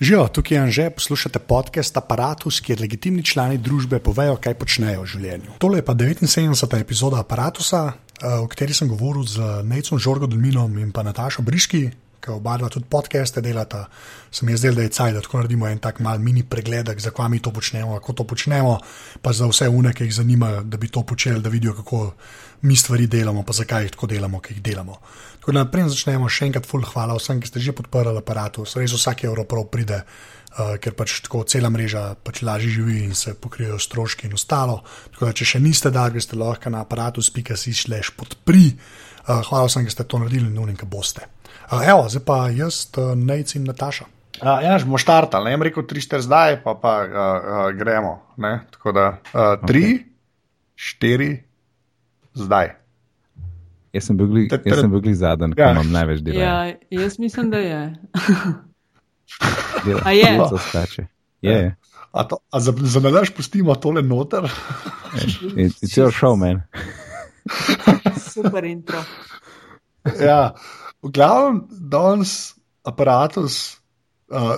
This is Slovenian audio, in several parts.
Živijo, tukaj je Anže, poslušate podcast Apparatus, kjer legitimni člani družbe povejo, kaj počnejo v življenju. Tole je pa 79. epizoda Apparatusa, v kateri sem govoril z Necom Žorgo Dolminom in pa Natašo Briški, ki oba dva tudi podcaste delata. Se mi je zdelo, da je cajt, da tako naredimo en tak mal mini pregled, zakaj mi to počnemo, kako to počnemo, pa za vse une, ki jih zanima, da bi to počeli, da vidijo, kako mi stvari delamo, pa zakaj jih tako delamo, ki jih delamo. Tako da naprej začnemo, še enkrat, full hvala vsem, ki ste že podprli aparatu, res vsak evro prav pride, uh, ker pač tako cela mreža pač lažje živi in se pokrijejo stroški in ostalo. Tako da, če še niste dali, greste lahko na aparatus.si šleš podpri. Uh, hvala vsem, ki ste to naredili in nunim, ki boste. Uh, evo, zdaj pa jaz, uh, Nejc in Nataša. Uh, ja, že bomo štartali, ne vem, rekel 3-4 zdaj, pa pa uh, uh, gremo. Ne? Tako da 3, uh, 4, okay zdaj. Jaz sem bil, jaz sem bil zadnji, ki ja. imam največ dela. Ja, jaz mislim, da je. A je? Je. je. A, to, a za, za nadaljš pustimo tole noter? It's your show, man. Super intro. Ja, v glavnem, danes aparatus, uh,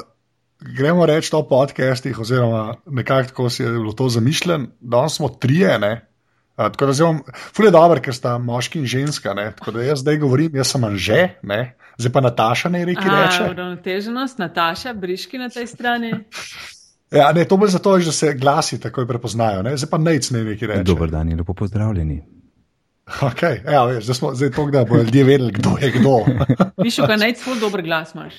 gremo reči o podcastih, oziroma nekako tako si je bilo to zamišljeno. Danes smo trije, ne? Tako da zelo, ful je dobro, ker sta moški in ženska. Ne? Tako da jaz zdaj govorim, jaz sem že, ne? zdaj pa Nataša ne reki reče. Uravnoteženost, Nataša, briški na tej strani. Ja, ne, to bo zato, da se glasi takoj prepoznajo, ne? zdaj pa nec ne reki reče. Dober dan in lepo pozdravljeni. Okay, ja, veš, zdaj smo zdaj to, da bodo ljudje vedeli, kdo je kdo. Viš, kaj nec ful dober glas imaš.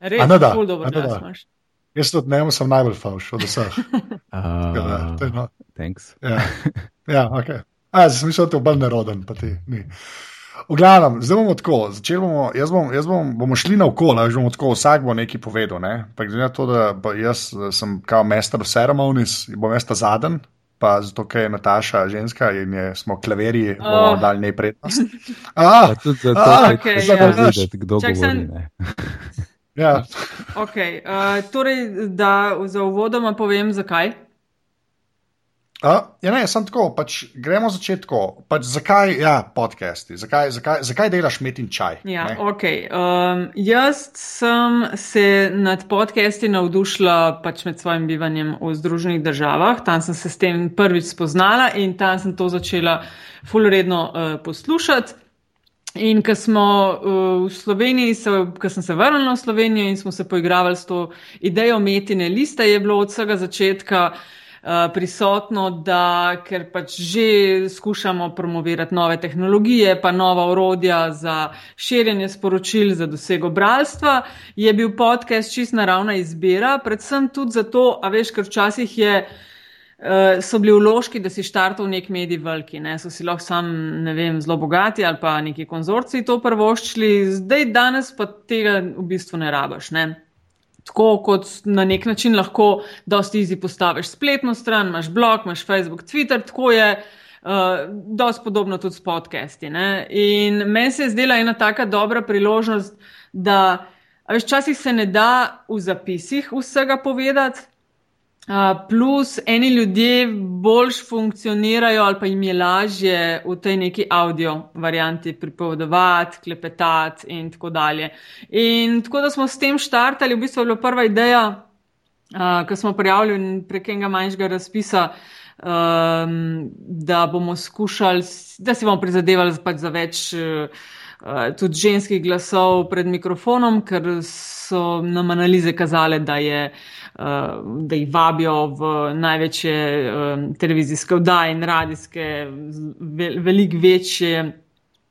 Res, ful dober glas imaš. Jaz tudi ne, sem najbolj falš od vseh. Uh, no. Thanks. Ja, ja ok. Zdaj sem mislil, da je obalj neroden, pa ti ni. V glavnem, zdaj bomo tako, začeli bomo, jaz bom, jaz bom, bomo šli na okolje, že bomo tako, vsak bo nekaj povedal. Ne? Glede na to, da jaz sem kao master of ceremonies, bom jaz ta zadnji, pa zato, ker je Nataša ženska in je, smo klaverji, oh. bomo dali nej prednost. Ah, tudi zato, ah, okay, da ja. videti, kdo Čak govori. Sem... Ja. Okay, uh, torej, da za uvodoma povem, zakaj. Uh, ja, ne, sem tako. Pač gremo začetko. Pač zakaj ja, podcasti? Zakaj, zakaj, zakaj delaš met in čaj? Ja, okay. um, jaz sem se nad podcasti navdušila pač med svojim bivanjem v Združenih državah. Tam sem se s tem prvič spoznala in tam sem to začela fulredno uh, poslušati. In ko smo uh, v Sloveniji, ko sem se vrnila v Slovenijo in smo se poigravali s to idejo metine liste, je bilo od vsega začetka uh, prisotno, da ker pač že skušamo promovirati nove tehnologije, pa nova orodja za širjenje sporočil, za dosego bralstva, je bil podcast čist naravna izbira, predvsem tudi zato, a veš, ker včasih je. Uh, so bili vložki, da si štartal nek medij veliki, ne? so si lahko sam, ne vem, zelo bogati ali pa neki konzorci to prvoščili, zdaj danes pa tega v bistvu ne rabaš. Ne? Tako kot na nek način lahko dosti izi postaviš spletno stran, imaš blog, imaš Facebook, Twitter, tako je uh, dosti podobno tudi s podcasti. Ne? In meni se je zdela ena taka dobra priložnost, da veš, časih se ne da v zapisih vsega povedati, plus, eni ljudje boljš funkcionirajo ali pa jim je lažje v tej neki audio varianti pripovedovati, klepetati in tako dalje. In tako da smo s tem štartali, v bistvu je bila prva ideja, uh, ko smo prijavili prek enega manjšega razpisa. Um, da bomo skušali, da si bomo prizadevali pač za več uh, tudi ženskih glasov pred mikrofonom, ker so nam analize kazale, da je Eh, da jih vabijo v največje um, televizijske vdaje in radijske, veliko večje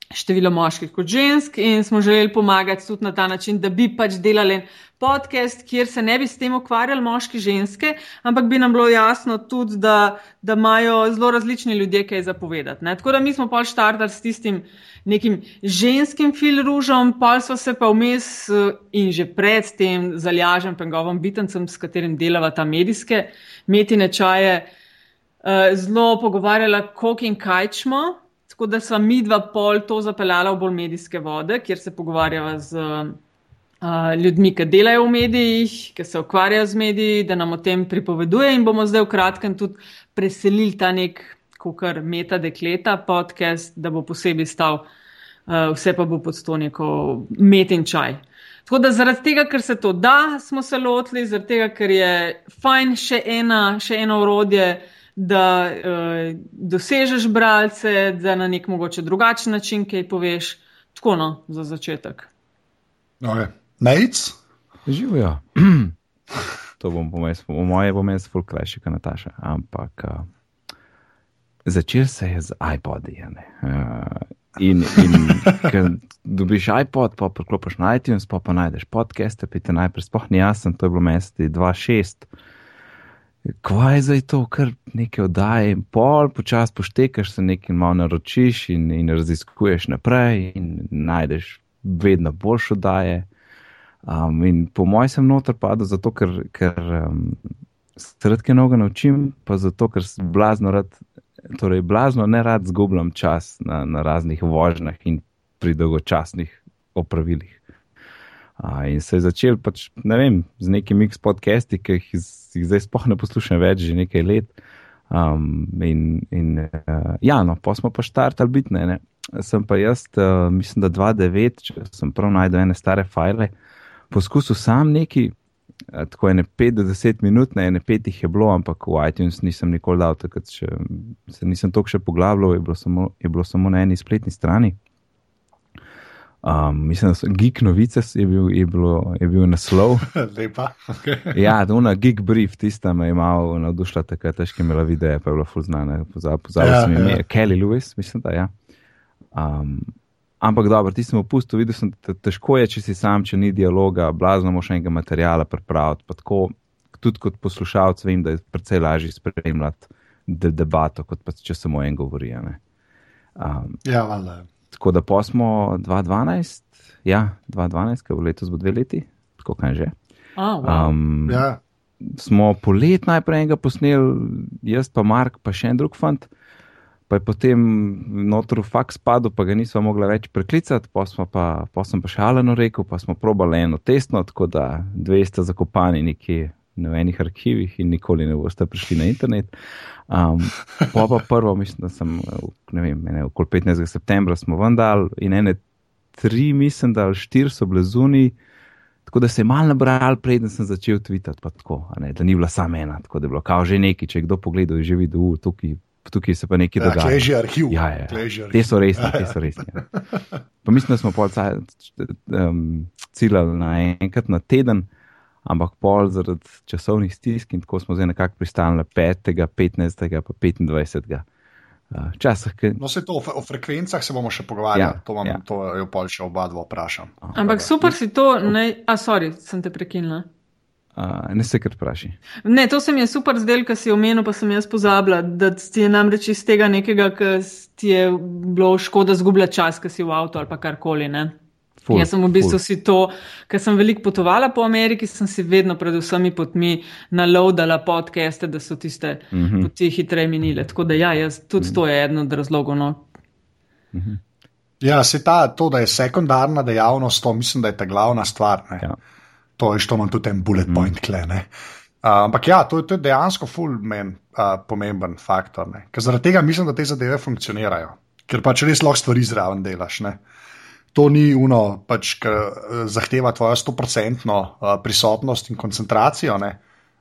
število moških kot žensk in smo želeli pomagati tudi na ta način, da bi pač delali podcast, kjer se ne bi s tem ukvarjali moški ženske, ampak bi nam bilo jasno tudi, da, da imajo zelo različni ljudje kaj zapovedati. Ne? Tako da mi smo pa štartali s tistim nekim ženskim filružom, pa so se pa vmes eh, in že pred tem zalažem pengovom bitencem, s katerim delava ta medijske metine čaje, eh, zelo pogovarjala, koliko in kaj smo. Tako da sva mi dva pol to zapeljala v bolj medijske vode, kjer se pogovarjava z uh, ljudmi, ki delajo v medijih, ki se ukvarjajo z mediji, da nam o tem pripoveduje in bomo zdaj v kratkem tudi preselili ta nek, kar meta dekleta podcast, da bo posebej stal, uh, vse pa bo pod to neko met in čaj. Tako da zaradi tega, ker se to da, smo se lotili, zaradi tega, ker je fajn še, ena, še eno urodje, da uh, dosežeš bralce, da na nek mogoče drugačen način kaj poveš. Tako no, za začetek. Okay. Najc? Živijo. to bom pomenil, po moje bom jaz full krajši, kot Nataša. Ampak uh, začel se je z iPodi. Uh, in in dobiš iPod, pa priklopiš na iTunes, pa pa najdeš podcaste, pa ti najprej spoh ni jasen, to je bilo mesti 2.6. Kvaj je zdaj to, kar nekaj oddaje in pol, počasi poštekaš se nekaj malo naročiš in, in raziskuješ naprej in najdeš vedno boljše oddaje. Um, in po mojem sem noter padel zato, ker, ker um, sredke noge naučim, pa zato, ker blazno rad, torej blazno ne rad zgubljam čas na, na raznih vožnjah in pri dolgočasnih opravilih. Uh, in se je začel pač, ne vem, z nekimi X podcasti, ki jih, jih zdaj spoh ne poslušam več, že nekaj let. Um, in in uh, ja, no, pa smo pa štartali bitne. Ne. Sem pa jaz, uh, mislim, da 2.9, če sem prav najdel ene stare file, poskusil sam neki, eh, tako ene 5 do 10 minut, na ene 5 jih je bilo, ampak v iTunes nisem nikoli dal, takrat še, se nisem toliko še poglabljal, je bilo samo, je bilo samo na eni spletni strani. Um, mislim, da so Geek novice, je bil, je bilo, je bil naslov. Lepa. Okay. ja, ona Geek Brief, tista me je malo navdušila, tako težke imela videe, pa je bila ful znana. Pozabil ja, sem ime, ja. Kelly Lewis, mislim, da ja. Um, Ampak dobro, ti sem opustil, videl sem, da težko je, če si sam, če ni dialoga, blazno moš enega materijala pripraviti. Tako, tudi kot poslušalec vem, da je precej lažje spremljati de debato, kot pa če samo en govori. Um, ja, valjda. Tako da posmo 2012, ja, 2012, ki bo letos bo dve leti, tako kaj že. Oh, wow. um, ja. Smo polet najprej enega posneli, jaz pa Mark, pa še en drug fant pa je potem notru faks padel, pa ga nismo mogli več preklicati, pa, pa, pa sem pa še Aleno rekel, pa smo probali eno testno, tako da dve sta zakopani nekje v enih arhivih in nikoli ne boste prišli na internet. Um, pa pa prvo, mislim, da sem, ne vem, ne, okoli 15. septembra smo vendal in ene tri, mislim, da štiri so bile zunaj. Tako da se je malo nabral, preden sem začel tvitati, tako, ne, da ni bila sama ena, tako da je bilo kao že neki, če je kdo pogledal, je že videl, tukaj tukaj se pa nekaj ja, dogaja. Kleži arhiv. Ja, ja. Te so resni, te so resni. Ja. Pa mislim, da smo pol um, ciljali na enkrat na teden, ampak pol zaradi časovnih stisk in tako smo zdaj nekako pristali na 5., 15., pa 25. Včasih. Uh, no, se to o, o frekvencah se bomo še pogovarjali, ja, to, vam, ja. to je pol še oba dva vprašam. Ampak super si to, ne, a sorry, sem te prekinila. Uh, ne se kar vpraši. Ne, to se mi je super zdel, kar si omenil, pa sem jaz pozabila, da ti je namreč iz tega nekega, ki ti je bilo škoda zgubljati čas, ki si v avtu ali pa karkoli. Ful, jaz sem v bistvu ful. si to, ker sem veliko potovala po Ameriki, sem si vedno pred vsemi potmi naloadala podcaste, da so tiste mm -hmm. poti hitreje minile. Tako da ja, jaz, tudi mm -hmm. to je eden od razlogov. No. Mm -hmm. Ja, se ta, to, da je sekundarna dejavnost, to mislim, da je ta glavna stvar. Ja to je, što imam tudi en bullet point, mm. kle. Uh, ampak ja, to, to je dejansko full men, uh, pomemben faktor. Ker zaradi tega mislim, da te zadeve funkcionirajo. Ker pač res lahko stvari zraven delaš. Ne? To ni uno, pač, ki zahteva tvojo 100% uh, prisotnost in koncentracijo, ne?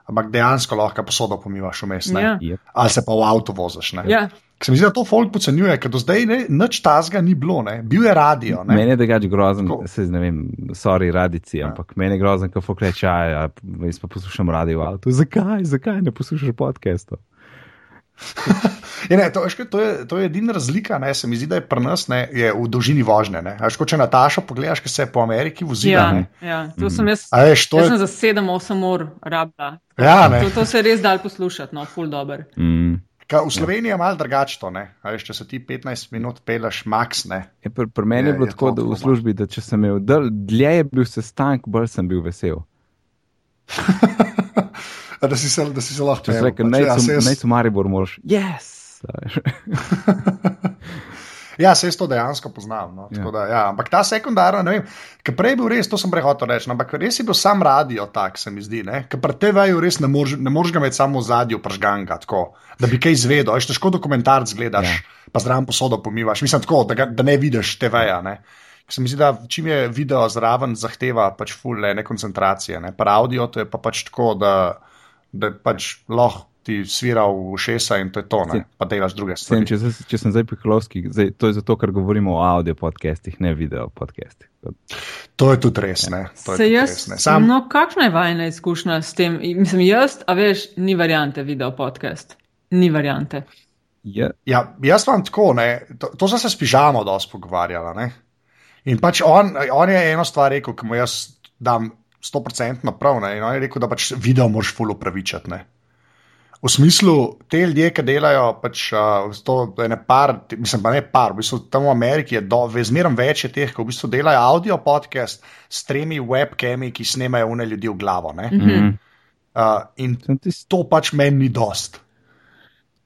ampak dejansko lahko posodo pomivaš vmes. Ja. Ali se pa v avtu voziš. Yeah. Se mi zdi, da to folk podcenjuje, ker do zdaj nič tazga ni bilo, ne? bil je radio. Ne? Mene je drugač grozen, se ne vem, sorry, radici, ja. ampak meni je grozen, ko folk reče, ja, jaz pa poslušam radio v avtu. Zakaj, zakaj ne poslušaš podcastov? Je, ne, to, to, je, to je edina razlika, ne, se mi zdi, da je pri nas ne, je v dolžini vožnje. Až ko če Nataša pogledaš, ki se je po Ameriki vozila. Ja, ja, to sem jaz. Mm. Jaz je... sem za 7-8 ur rabila. Ja, to, to se je res dal poslušati, no, full dobro. Mm. Ka, v Sloveniji je malo drugače to. Veš, če se ti 15 minut peleš, max. Je, pri, pri meni je, je bilo je tako da v službi, da če sem imel dlje, je bil sestank, bolj sem bil vesel. da, si se, da si se lahko rekel: naj se ja, Maribor moraš. Yes! Ja, se jaz to dejansko poznam. No. Ja. Da, ja. Ampak ta sekundarna, ne vem, ki prej bil res, to sem prehotel reči, no, ampak res je bil sam radio tak, se mi zdi. Ker pri TV-ju res ne moreš moreš ga imeti samo v zadju, pržganga, tako, da bi kaj izvedel. Aj težko dokumentarc gledaš, ja. pa zraven posodo pomivaš. Mislim, tako, da, ga, da ne vidiš TV-ja. Se mi zdi, da čim je video zraven, zahteva pač full ne koncentracije. Ne? Pa audio to je pa pač tako, da, da pač lahko ti svira v šesa in to je to, ne? pa delaš druge stvari. Sem, če, če sem zdaj pihlovski, zdaj, to je zato, ker govorimo o audio podcastih, ne video podcastih. To je tudi res. Ne? To je Se tudi jaz, res, ne. Sam, no, kakšna je vajna izkušnja s tem? Mislim, jaz, a veš, ni variante video podcast. Ni variante. Je, Ja, jaz vam tako, ne, to, to sem se s pižamo dosti pogovarjala. Ne? In pač on, on je eno stvar rekel, ki mu jaz dam 100% prav. Ne? In on je rekel, da pač video moraš full upravičati. Ne? V smislu, te ljudje, ki delajo, pač uh, to je ne par, mislim pa ne par, v bistvu tam v Ameriki je do, zmeraj več teh, ki v bistvu delajo audio podcast s tremi webcami, ki snemajo une ljudi v glavo. Ne? mm, Uh, in to pač meni ni dost.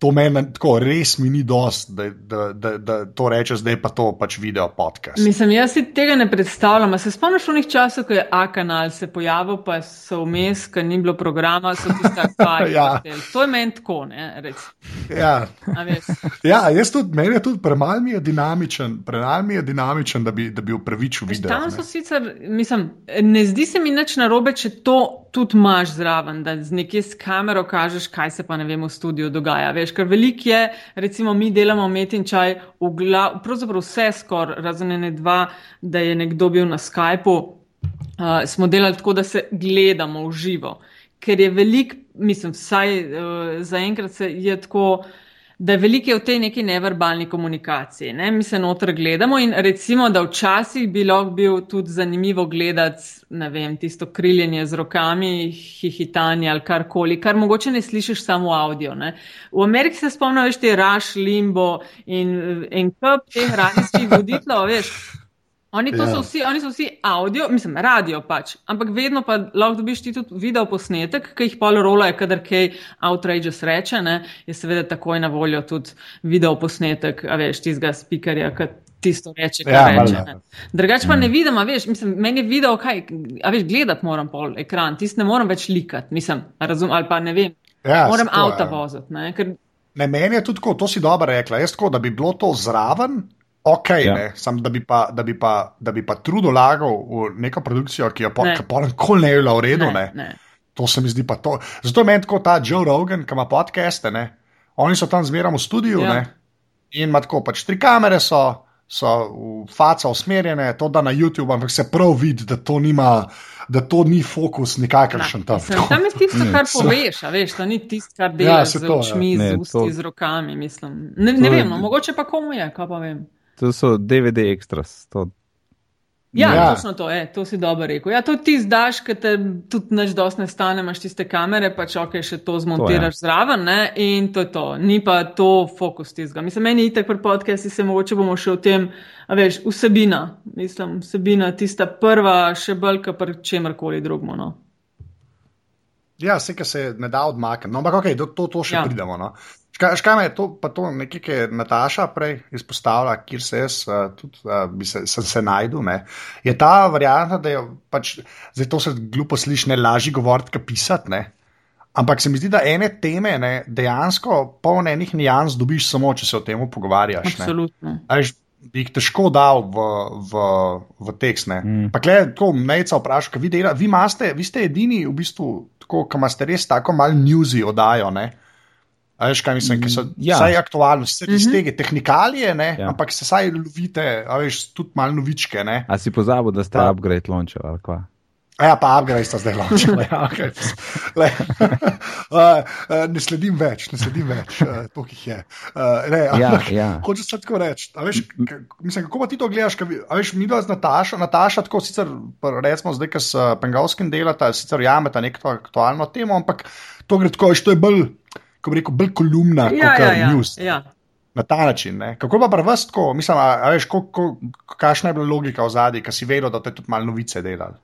To meni tako res mi ni dost, da, da, da, da to reče, zdaj pa to pač video podcast. Mislim, jaz si tega ne predstavljam. Se spomniš onih časov, ko je A kanal se pojavil, pa so vmes, ker ni bilo programa, so tiste akvarije. Ja. To je meni tako, ne, rec. Ja, ja jaz tudi, meni je tudi premalo mi je dinamičen, premalo mi je dinamičen, da bi, da bi upravičil video. Tam ne. so sicer, mislim, ne zdi se mi nič narobe, če to tudi imaš zraven, da z nekje s kamero kažeš, kaj se pa ne vem v studiu dogaja. Veš, ker veliko je, recimo mi delamo met in čaj, glav, pravzaprav vse skoraj, razen ene dva, da je nekdo bil na Skypu, uh, smo delali tako, da se gledamo v živo. Ker je velik, mislim, vsaj uh, zaenkrat se je tako da je veliko v tej neki neverbalni komunikaciji. Ne? Mi se noter gledamo in recimo, da včasih bi lahko bil tudi zanimivo gledati, ne vem, tisto kriljenje z rokami, hihitanje ali karkoli, kar mogoče ne slišiš samo v audio. Ne? V Ameriki se spomnim, veš, te Rush, Limbo in en kup teh radijskih voditeljev, veš. Oni, Ja. so vsi, oni so vsi audio, mislim, radio pač, ampak vedno pa lahko dobiš ti tudi video posnetek, ki jih pol rolajo, kadar kaj outrageous reče, ne, je seveda takoj na voljo tudi video posnetek, a veš, tistega speakerja, ki tisto reče, kar Ja, reče. Drugače pa ne vidim, a veš, mislim, meni je video, kaj, a veš, gledati moram pol ekran, tist ne morem več likati, mislim, razum, ali pa ne vem, Ja, moram saj to, avta ja. voziti, ne, ker Ne, meni je tudi tako, to si dobro rekla. Jaz tako, da bi bilo to zraven, ok, Ja. ja. sam da bi pa, da bi pa, da bi pa trud vlagal v neko produkcijo, ki jo po, Ne. pa nikoli ne je bila v redu. ne, Ne. ne. To se mi zdi pa to. Zato je meni tako ta Joe Rogan, ki ima podcaste, ne. oni so tam zmeraj v studiu Ja. ja. in ima tako pač tri kamere so. So v faca usmerjene, to da na YouTube, ampak se prav vidi, da to, nima, da to ni fokus nikakršen tam. Mislim, tam je tisto, kar poveš, a veš, to ni tisto, kar delaš Ja, z saj to, ja. očmi, Ne, z usti, to- z rokami. Mislim. Ne, ne vem, no, mogoče pa komu je, kaj pa vem. To so DVD ekstras. To, Ja, ja. Točno to je, to si dobro rekel. Ja, to ti zdaš, ker te tudi nič dosti ne stane, imaš tiste kamere, pač ok, še to zmontiraš to, ja. zraven ne? in to je to. Ni pa to fokus tizga. Mislim, meni itek pri podcasti se mogoče bomo še o tem, a veš, vsebina, mislim, vsebina tista prva, še bolj, kot pri čemrkoli drugmo. No. Ja, vse, ki se ne da odmakniti. No, ampak okay, do, to, to še Ja. pridemo. No. Škaj, škaj me je to, pa to nekaj, ki je Nataša prej izpostavila, kjer se jaz uh, tudi uh, bi se, sem se najdel. Ne. Je ta varianta, da je pač, zdaj to se glupo sliši, ne lažje govoriti, kot pisati. Ne. Ampak se mi zdi, da ene teme ne, dejansko polne enih nijans dobiš samo, če se o tem pogovarjaš. Absolutno. A veš, bi jih težko dal v, v, v tekst. Mm. Mm. Pa klej, tako Nejca vpraša, kaj vi delate, vi, imate, vi ste edini, v bistvu, tako, ki imate res tako malo newsy oddajo. Ne? A veš, kaj mislim, ki so Ja. ja. vsaj aktualni, vse iz Mhm. tega tehnikalije, ne? Ja. ampak se vsaj lovite, a veš, tudi malo novičke. Ne? a si pozabil, da ste upgrade launcher ali kva? A ja, pa upgrade sta zdaj launčili. Ja, okay. Le, uh, ne sledim več, ne sledim več, uh, to jih je. Uh, ne, Ja, ampak, ja. Hočeš se tako reči. a Veš, mislim, kako pa ti to gledaš? ka Veš, mi dva z Natašo, Nataša tako sicer, recimo zdaj, ki s uh, Pengalskim delata, sicer jameta neko aktualno temo, ampak to gre tako, veš, to je bolj, kako bi rekel, bolj kolumna Ja, kot ja, ja, news. ja. Na ta način. Ne? Kako pa pri vas tako, mislim, a, a veš, ko, ko, kakšna je bila logika v zadnji, ki si vedel, da te tudi malo novice delali.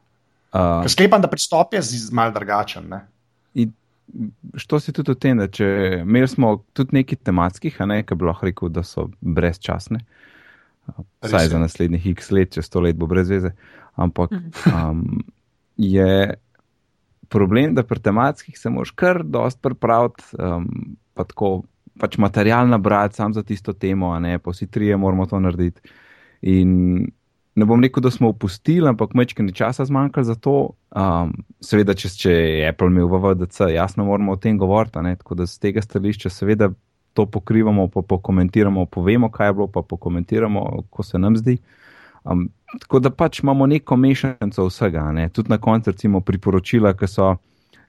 Uh, Ker sklepam, da pristop je malo drugačen. Ne? In što si tudi o tem, da če imeli smo tudi nekaj tematskih, a ne, ki bi lahko rekel, da so brezčasne, vsaj za naslednjih x let, čez sto let bo brez veze. Ampak um, je problem, da pri tematskih se moraš kar dost pripraviti, um, pa tako pač material nabrati sam za tisto temo, a ne, pa vsi trije moramo to narediti. In ne bom rekel, da smo opustili, ampak mečkaj časa zmanjkalo za to. Um, seveda, če, če je Apple imel VVDC, jasno moramo o tem govoriti. Tako da z tega stališča seveda to pokrivamo, pa pokomentiramo, povemo, kaj je bilo, pa pokomentiramo, ko se nam zdi. Um, tako da pač imamo neko mešanico vsega. Ne? Tudi na koncu, recimo, priporočila, ki so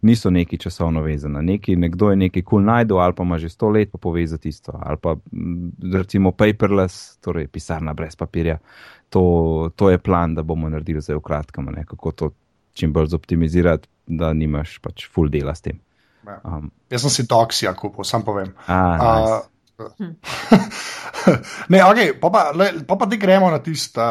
niso neki časovno vezana. Neki, nekdo je nekaj kul cool najdel, ali pa ima že sto let, pa pove za tisto. Ali pa recimo paperless, torej pisarna brez papirja. To, to je plan, da bomo naredili zdaj v kratkem, ne? kako to čim bolj zoptimizirati, da nimaš pač full dela s tem. Ja. Um, Jaz sem si toksija kupil, sam povem. A, nice. ne, okay, pa pa, pa pa ti gremo na tisto,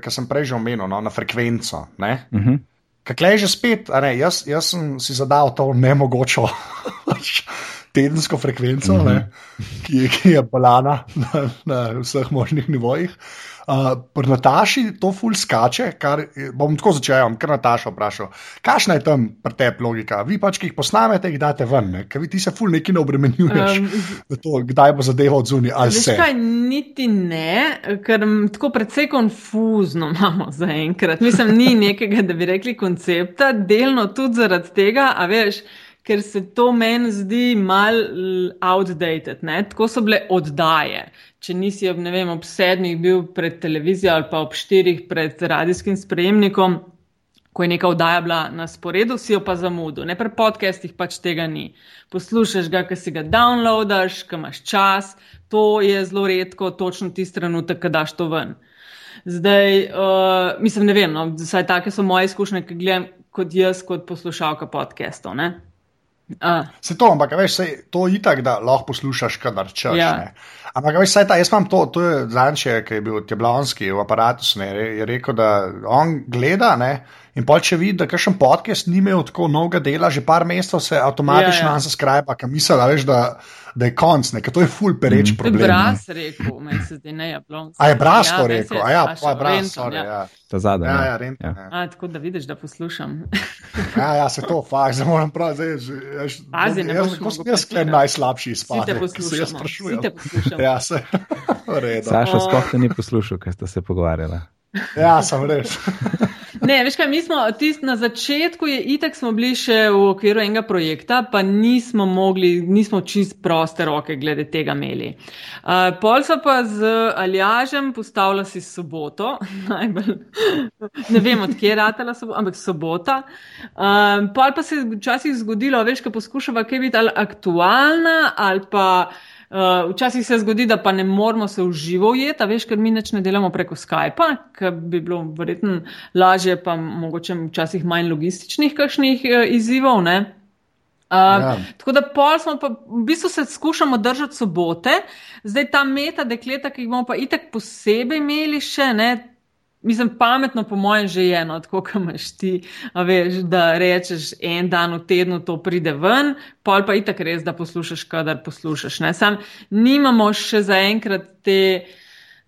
kar sem prej že omenil, no, na frekvenco. Uh mhm. -huh. Kaj je že spet, ne, jaz, jaz sem si zadal to nemogočo tedensko frekvenco, mm -hmm. ne, ki, ki je balana na, na vseh možnih nivojih. Uh, pri Nataši to ful skače, kar bom tako začel, ker Nataša vpraša, kakšna je tam pri tebi logika? Vi pač, ki jih posnamete, jih date ven, ne? ker ti se ful neki ne obremenjuješ, um, to, kdaj bo zadeva od zunaj ali se. Kaj, niti ne, ker tako precej konfuzno imamo zaenkrat. Mislim, ni nekega, da bi rekli koncepta, delno tudi zaradi tega, a veš ker se to meni zdi mal outdated. Ne? Tako so bile oddaje. Če nisi ob, vem, ob sedmih bil pred televizijo ali pa ob štirih pred radijskim sprejemnikom, ko je neka oddaja bila na sporedu, si jo pa zamudil. Ne pri podcastih pač tega ni. Poslušaš ga, ker si ga downloadaš, ker imaš čas, to je zelo redko, točno tisti trenutek, ko daš to ven. Zdaj, uh, mislim, ne vem, no, vsaj take so moje izkušnje, ki gledam kot jaz, kot poslušalka podcastov. Se to, ampak veš, se, to je itak, da lahko poslušaš, kadar češ. Ja. Ampak veš, ta, jaz imam to, to je zanče, ki je bil Tjablonski v aparatu, ne, je rekel, da on gleda ne, in pa če vidi, da kakšen podcast ni imel tako novega dela, že par mesecev se avtomatično ja, ja. unsubscribe, ker misli, da veš, da da je konc, ne, to je ful pereč mm. problem. Bras rekel, meni se zdi ne jablonski. A je Bras to ja, rekel, a ja, pa je Bras, sorry, ja. ja. Ta zadnja. Ja, ja, rent, ja. A, tako da vidiš, da poslušam. ja, ja, se to fakt, zdaj moram prav, zdaj, jaz, Pazi, ne jaz, jaz, jaz sklem najslabši izpad. Poslušam. Jaz sprašujem. Ja, se. Saša, skoh te ni poslušal, kaj ste se pogovarjala. Ja, sem res. Ne, veš kaj, mi smo tist na začetku, je itek smo bili še v okviru enega projekta, pa nismo mogli, nismo čist proste roke glede tega imeli. Uh, pol so pa z Aljažem postavila si soboto, najbolj, ne vem, odkje je ratela sobota, ampak sobota. Uh, pol pa se je včasih zgodilo, veš, kaj poskušava, kaj biti ali aktualna ali pa. Uh, včasih se zgodi, da pa ne moramo se v živo ujeti, veš, ker mi neč ne delamo preko Skypa, ker bi bilo verjetno lažje, pa mogoče včasih manj logističnih kakšnih uh, izzivov. Uh, ja. Tako da pol smo pa v bistvu se skušamo držati sobote, zdaj ta meta dekleta, ki jih bomo pa itek posebej imeli še, ne, Mislim, pametno, po mojem, že je eno, tako kot imaš ti, veš, da rečeš en dan v tednu to pride ven, pol pa itak res, da poslušaš, kadar poslušaš. Ne? Sam nimamo še zaenkrat te,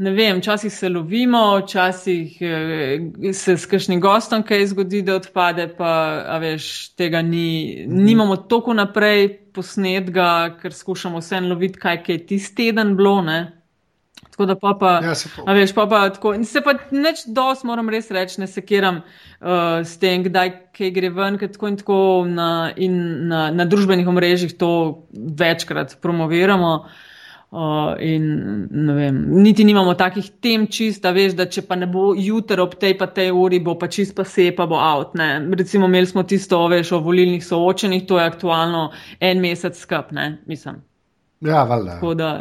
ne vem, včasih se lovimo, včasih eh, se s kakšnim gostom kaj zgodi, da odpade, pa veš, tega ni, mhm. nimamo toliko naprej posnetga, ker skušamo vse loviti, kaj je tisti teden bilo. Ne? Tako da pa, pa, ja, a veš, pa, pa tako. In se pa neč dos, moram res reči, ne sekiram uh, s tem, kdaj kaj gre ven, ker tako in tako na, in na, na družbenih omrežjih to večkrat promoviramo. Uh, in ne vem, niti nimamo takih tem čist, da veš, da če pa ne bo jutro ob tej pa tej uri, bo pa čist pa se pa bo out. Ne. Recimo imeli smo tisto, veš, o volilnih soočenih, to je aktualno en mesec skup, ne, mislim. Ja, valjda. Tako da.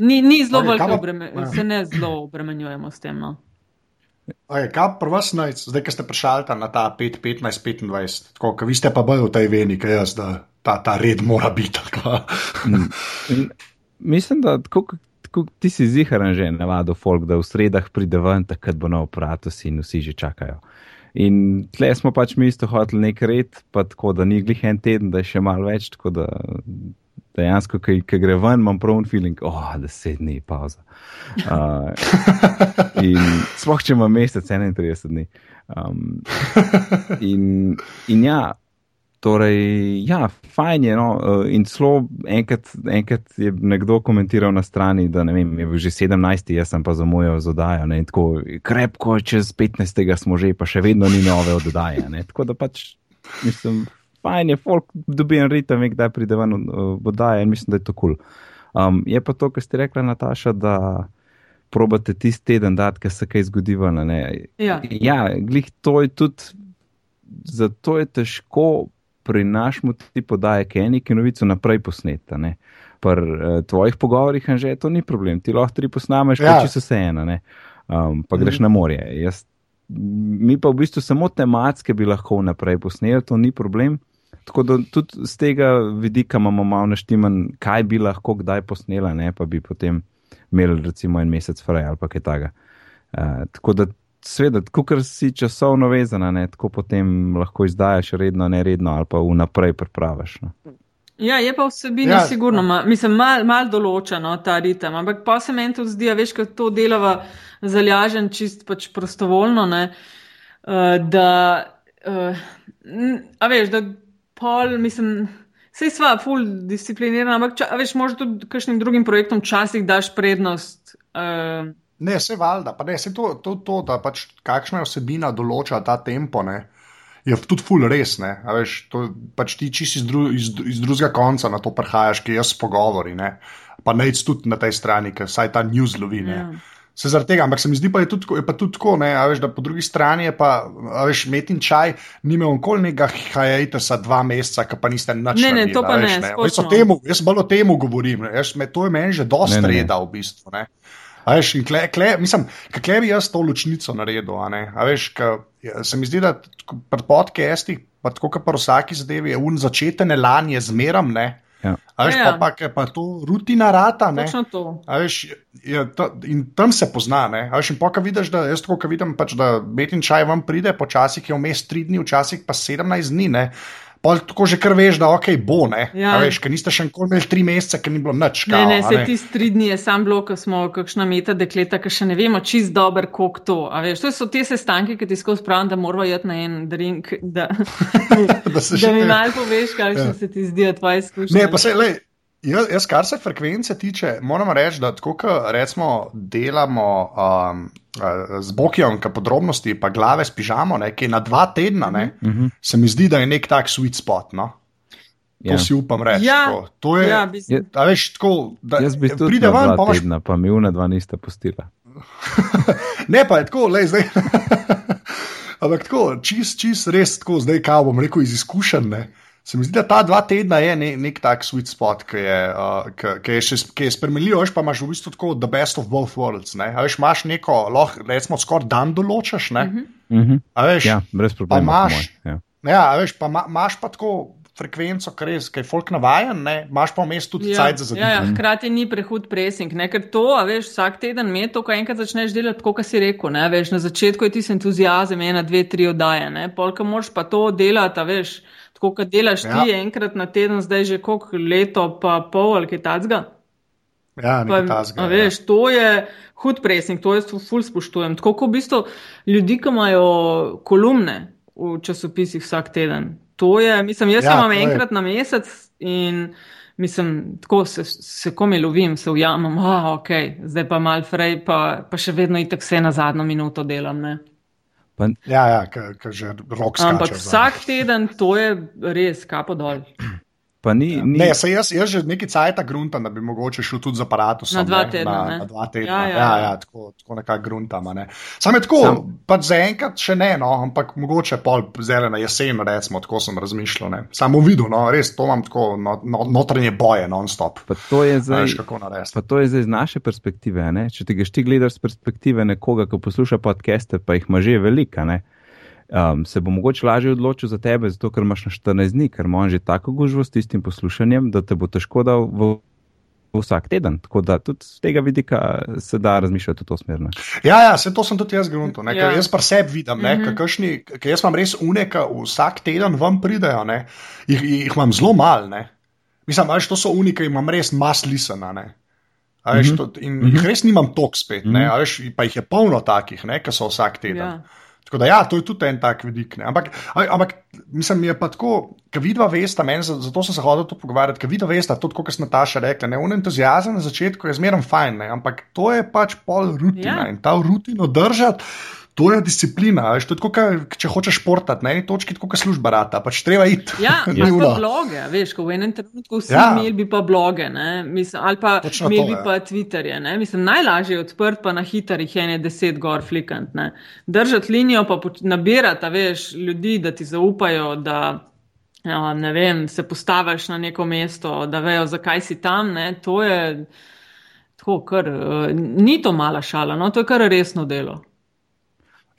Ni, ni zelo veliko obremenjeno, se ne zelo obremenjujemo s tem. No. Okay, kaj pa vas naj, zdaj, ki ste prišli na ta 5, 15, 25, tako, vi ste pa bolj v tej veni, kaj jaz, da ta, ta red mora biti. Mm. Mislim, da tako, tako, ti si ziharan že navado folk, da v sredah pride ven, takrat bo nov aparatus in vsi že čakajo. In tle smo pač mi isto hoteli nek red, pa tako, da ni glih en teden, da je še malo več, tako da dejansko, ki gre ven, imam prav un feeling, oh, da se dni pauza. Uh, in sploh, če ima mesec 31 dni. Um, in, in ja, Torej, ja, fajn je. No, eh, in celo enkrat, enkrat je nekdo komentiral na strani, da ne vem, je bil že 17, jaz sem pa zamujal z oddajo. Ne, tako krepko, čez 15. smo že, pa še vedno ni nove oddaje. Ne, tako da pač, mislim, fajn je, folk dobi en ritem, kdaj pride ven v oddaje in mislim, da je to kul. Cool. Um, je pa to, kar ste rekla, Nataša, da probate tisti teden dati, ker se kaj zgodi. Ja, ja glih to je tudi, zato je težko pri našemu ti podaje, ki je nekaj novico naprej posneta. Ne? Pri uh, tvojih pogovorih že to ni problem, ti lahko tri posnameš, ja. če se vse ena, um, pa greš mm. na morje. Jaz, mi pa v bistvu samo tematske bi lahko naprej posneli, to ni problem. Tako da tudi z tega vidika imamo malo naštiman, kaj bi lahko kdaj posnela, ne pa bi potem imeli recimo en mesec fraj ali pa kaj takega. Uh, tako da Sveda, ko si časovno vezana, ne, tako potem lahko izdajaš redno, ne redno ali pa vnaprej pripraviš. No. Ja, je pa vsebina ja, sigurno, ma, mislim, malo mal določeno ta ritem, ampak pa se meni tudi zdi, veš, kako to delava zalažen čist pač prostovoljno, ne, uh, da, uh, a veš, da pol, mislim, sej sva full disciplinirana, ampak, ča, veš, možda tudi kakšnim drugim projektom časih daš prednost. Uh, Ne, se valjda, pa ne, se to, to, to da pač kakšna osebina določa ta tempo, ne, je tudi full res, ne, a veš, to pač ti čisi iz, dru, iz, iz drugega konca na to prihajaš, ki jaz pogovori, ne, pa nec tudi na tej strani, ker saj ta news lovi, ne. Ja. Se zaradi tega, ampak se mi zdi pa je tudi, je pa tudi tako, ne, a veš, da po drugi strani je pa, a veš, metin čaj, nime onkoli nekega hajajta sa dva meseca, ka pa niste nič. Ne, ne, to pa veš, ne. ne. Jaz, temu, jaz bolj o temu govorim, jaz, me, to je meni že dosti reda v bistvu, ne. Veš, kle, kle, mislim, kako bi jaz to ločnico naredil? Veš, ka, ja, se mi zdi, da pred podcasti, pa tako kot pri vsaki zadevi, je un začeten elan, je zmeram. Ja. Veš, ja, ja. Pa, pa, pa to rutina rata. Veš, je, to, in tam se pozna. Veš, in pa, vidiš, da jaz tako vidim, pač, da metin čaj vam pride, počasih je vmes tri dni, včasih pa sedemnajst dni. Ne? Pa tako že kar veš, da okay, bo, ne. Ja. Veš, ker niste še nikoli imeli tri mesece, ker ni bilo nič. Ne, ne, se ti tri dni je sam bilo, ko smo kakšna meta dekleta, ki še ne vemo čist dober, koliko to. Veš, to so te sestanke, ki ti skozi pravim, da moramo jeti na en drink, da, da, da mi malo poveš, kaj ja. se ti zdi, tvoje izkušnje. Ne, pa se, lej, jaz, jaz, kar se frekvence tiče, moram reči, da tako, kot recimo delamo. Um, z Bokijem, ki podrobnosti, pa glave spižamo, ne, ki je na dva tedna, ne, uh mhm. -huh. se mi zdi, da je nek tak sweet spot. No? To ja. si upam reči. Ja, to je, ja, da veš, tako, da jaz bi tudi videl, da je tedna, pa mi una dva nista postila. ne, pa je tako, le zdaj. Ampak tako, čist, čist, res tako, zdaj, kaj bom rekel, iz izkušenj. Se mi zdi, da ta dva tedna je ne, nek tak sweet spot, ki je, uh, ki je, je spremenljiv, veš pa imaš v bistvu tako the best of both worlds. Ne? A veš, imaš neko, lahko recimo skoraj dan določaš. Mm -hmm. veš, ja, brez problema. Imaš, ja. ja, veš, pa imaš pa tako. Frekvenco, ki je folk navaden, imaš pa vmes tudi ja, cajt za zadeve. Ja, ja, hkrati ni prehud pressing, ne? ker to, veš, vsak teden me to, ko enkrat začneš delati, kot si rekel, ne? veš, na začetku je ti entuzijazem, ena, dve, tri oddaje, polka moš pa to delati, veš tako kot delaš ja. ti enkrat na teden, zdaj že koliko leto, pa pol ali kaj takega. Ja, pa, tazga, veš, ja. to je hud presing, to jaz ful spoštujem. Tako kot v bistvu ljudi, ki imajo kolumne v časopisih vsak teden. To je, mislim, jaz ja, imam enkrat je. na mesec in mislim, tako se, se komi lovim, se ujamem, ah, ok, zdaj pa mal frej, pa, pa še vedno itak vse na zadnjo minuto delam. Ne. Pa, ja, ja ki že rok skače. Ampak vsak teden to je res kapo dol. Pa ni, ja. ni... Ne, se jaz, jaz že nekaj cajta gruntam, da bi mogoče šel tudi z aparatom. Na dva tedna. Na, na dva tedna. Ja, ja, ja, ja tako, tako nekako gruntam. Ne. Sam je tako, Sam... pač zaenkrat še ne, no, ampak mogoče pol zelena jesen, recimo, tako sem razmišljal. Ne. Samo videl, no, res to imam tako no, no, notranje boje, non-stop. Pa to je zdaj, pa to je zdaj z naše perspektive. Ne. Če ti greš ti gledaš z perspektive nekoga, ki posluša podcaste, pa jih ima že velika. Ne um, se bo mogoče lažje odločil za tebe, zato ker imaš na 14 dni, ker imaš že tako gužvo s tistim poslušanjem, da te bo težko dal v. Vsak teden, tako da tudi z tega vidika se da razmišljati v to smer. Ne? Ja, ja, se to sem tudi jaz grunto. Ja. Jaz pa sebi vidim, mm -hmm. ker jaz imam res uneka, vsak teden vam pridejo, jih, jih imam zelo mal. Ne? Mislim, da to so unike, imam res maslisena. Mm -hmm. In mm -hmm. jih res nimam tok spet, mm -hmm. veš, pa jih je polno takih, ki so vsak teden. Ja. Tako da, ja, to je tudi en tak vidik. Ne. Ampak, ampak mislim, je pa tako, ker vidva vesta, meni, zato sem se hodil to pogovarjati, ker vidva vesta, tudi kot je Nataša rekla, ne, un entuzijazem na začetku je zmeraj fajn, ne, ampak to je pač pol rutina ja. in ta rutino držati. To je disciplina, veš, to je tako, če hočeš športati, na eni točki tako, kot služba rata, pač treba iti. Ja, ali pa bloge, veš, ko v enem trenutku vsi ja. imeli bi pa bloge, Mislim, ali pa imeli bi ja. pa Twitterje, ne? Mislim, najlažje je odprt, pa na hitarih je ne deset gor flikant, ne? Držati linijo, pa nabirati, veš, ljudi, da ti zaupajo, da, ja, ne vem, se postaviš na neko mesto, da vejo, zakaj si tam, ne? To je, tako, kar, uh, ni to mala šala, no, to je kar resno delo.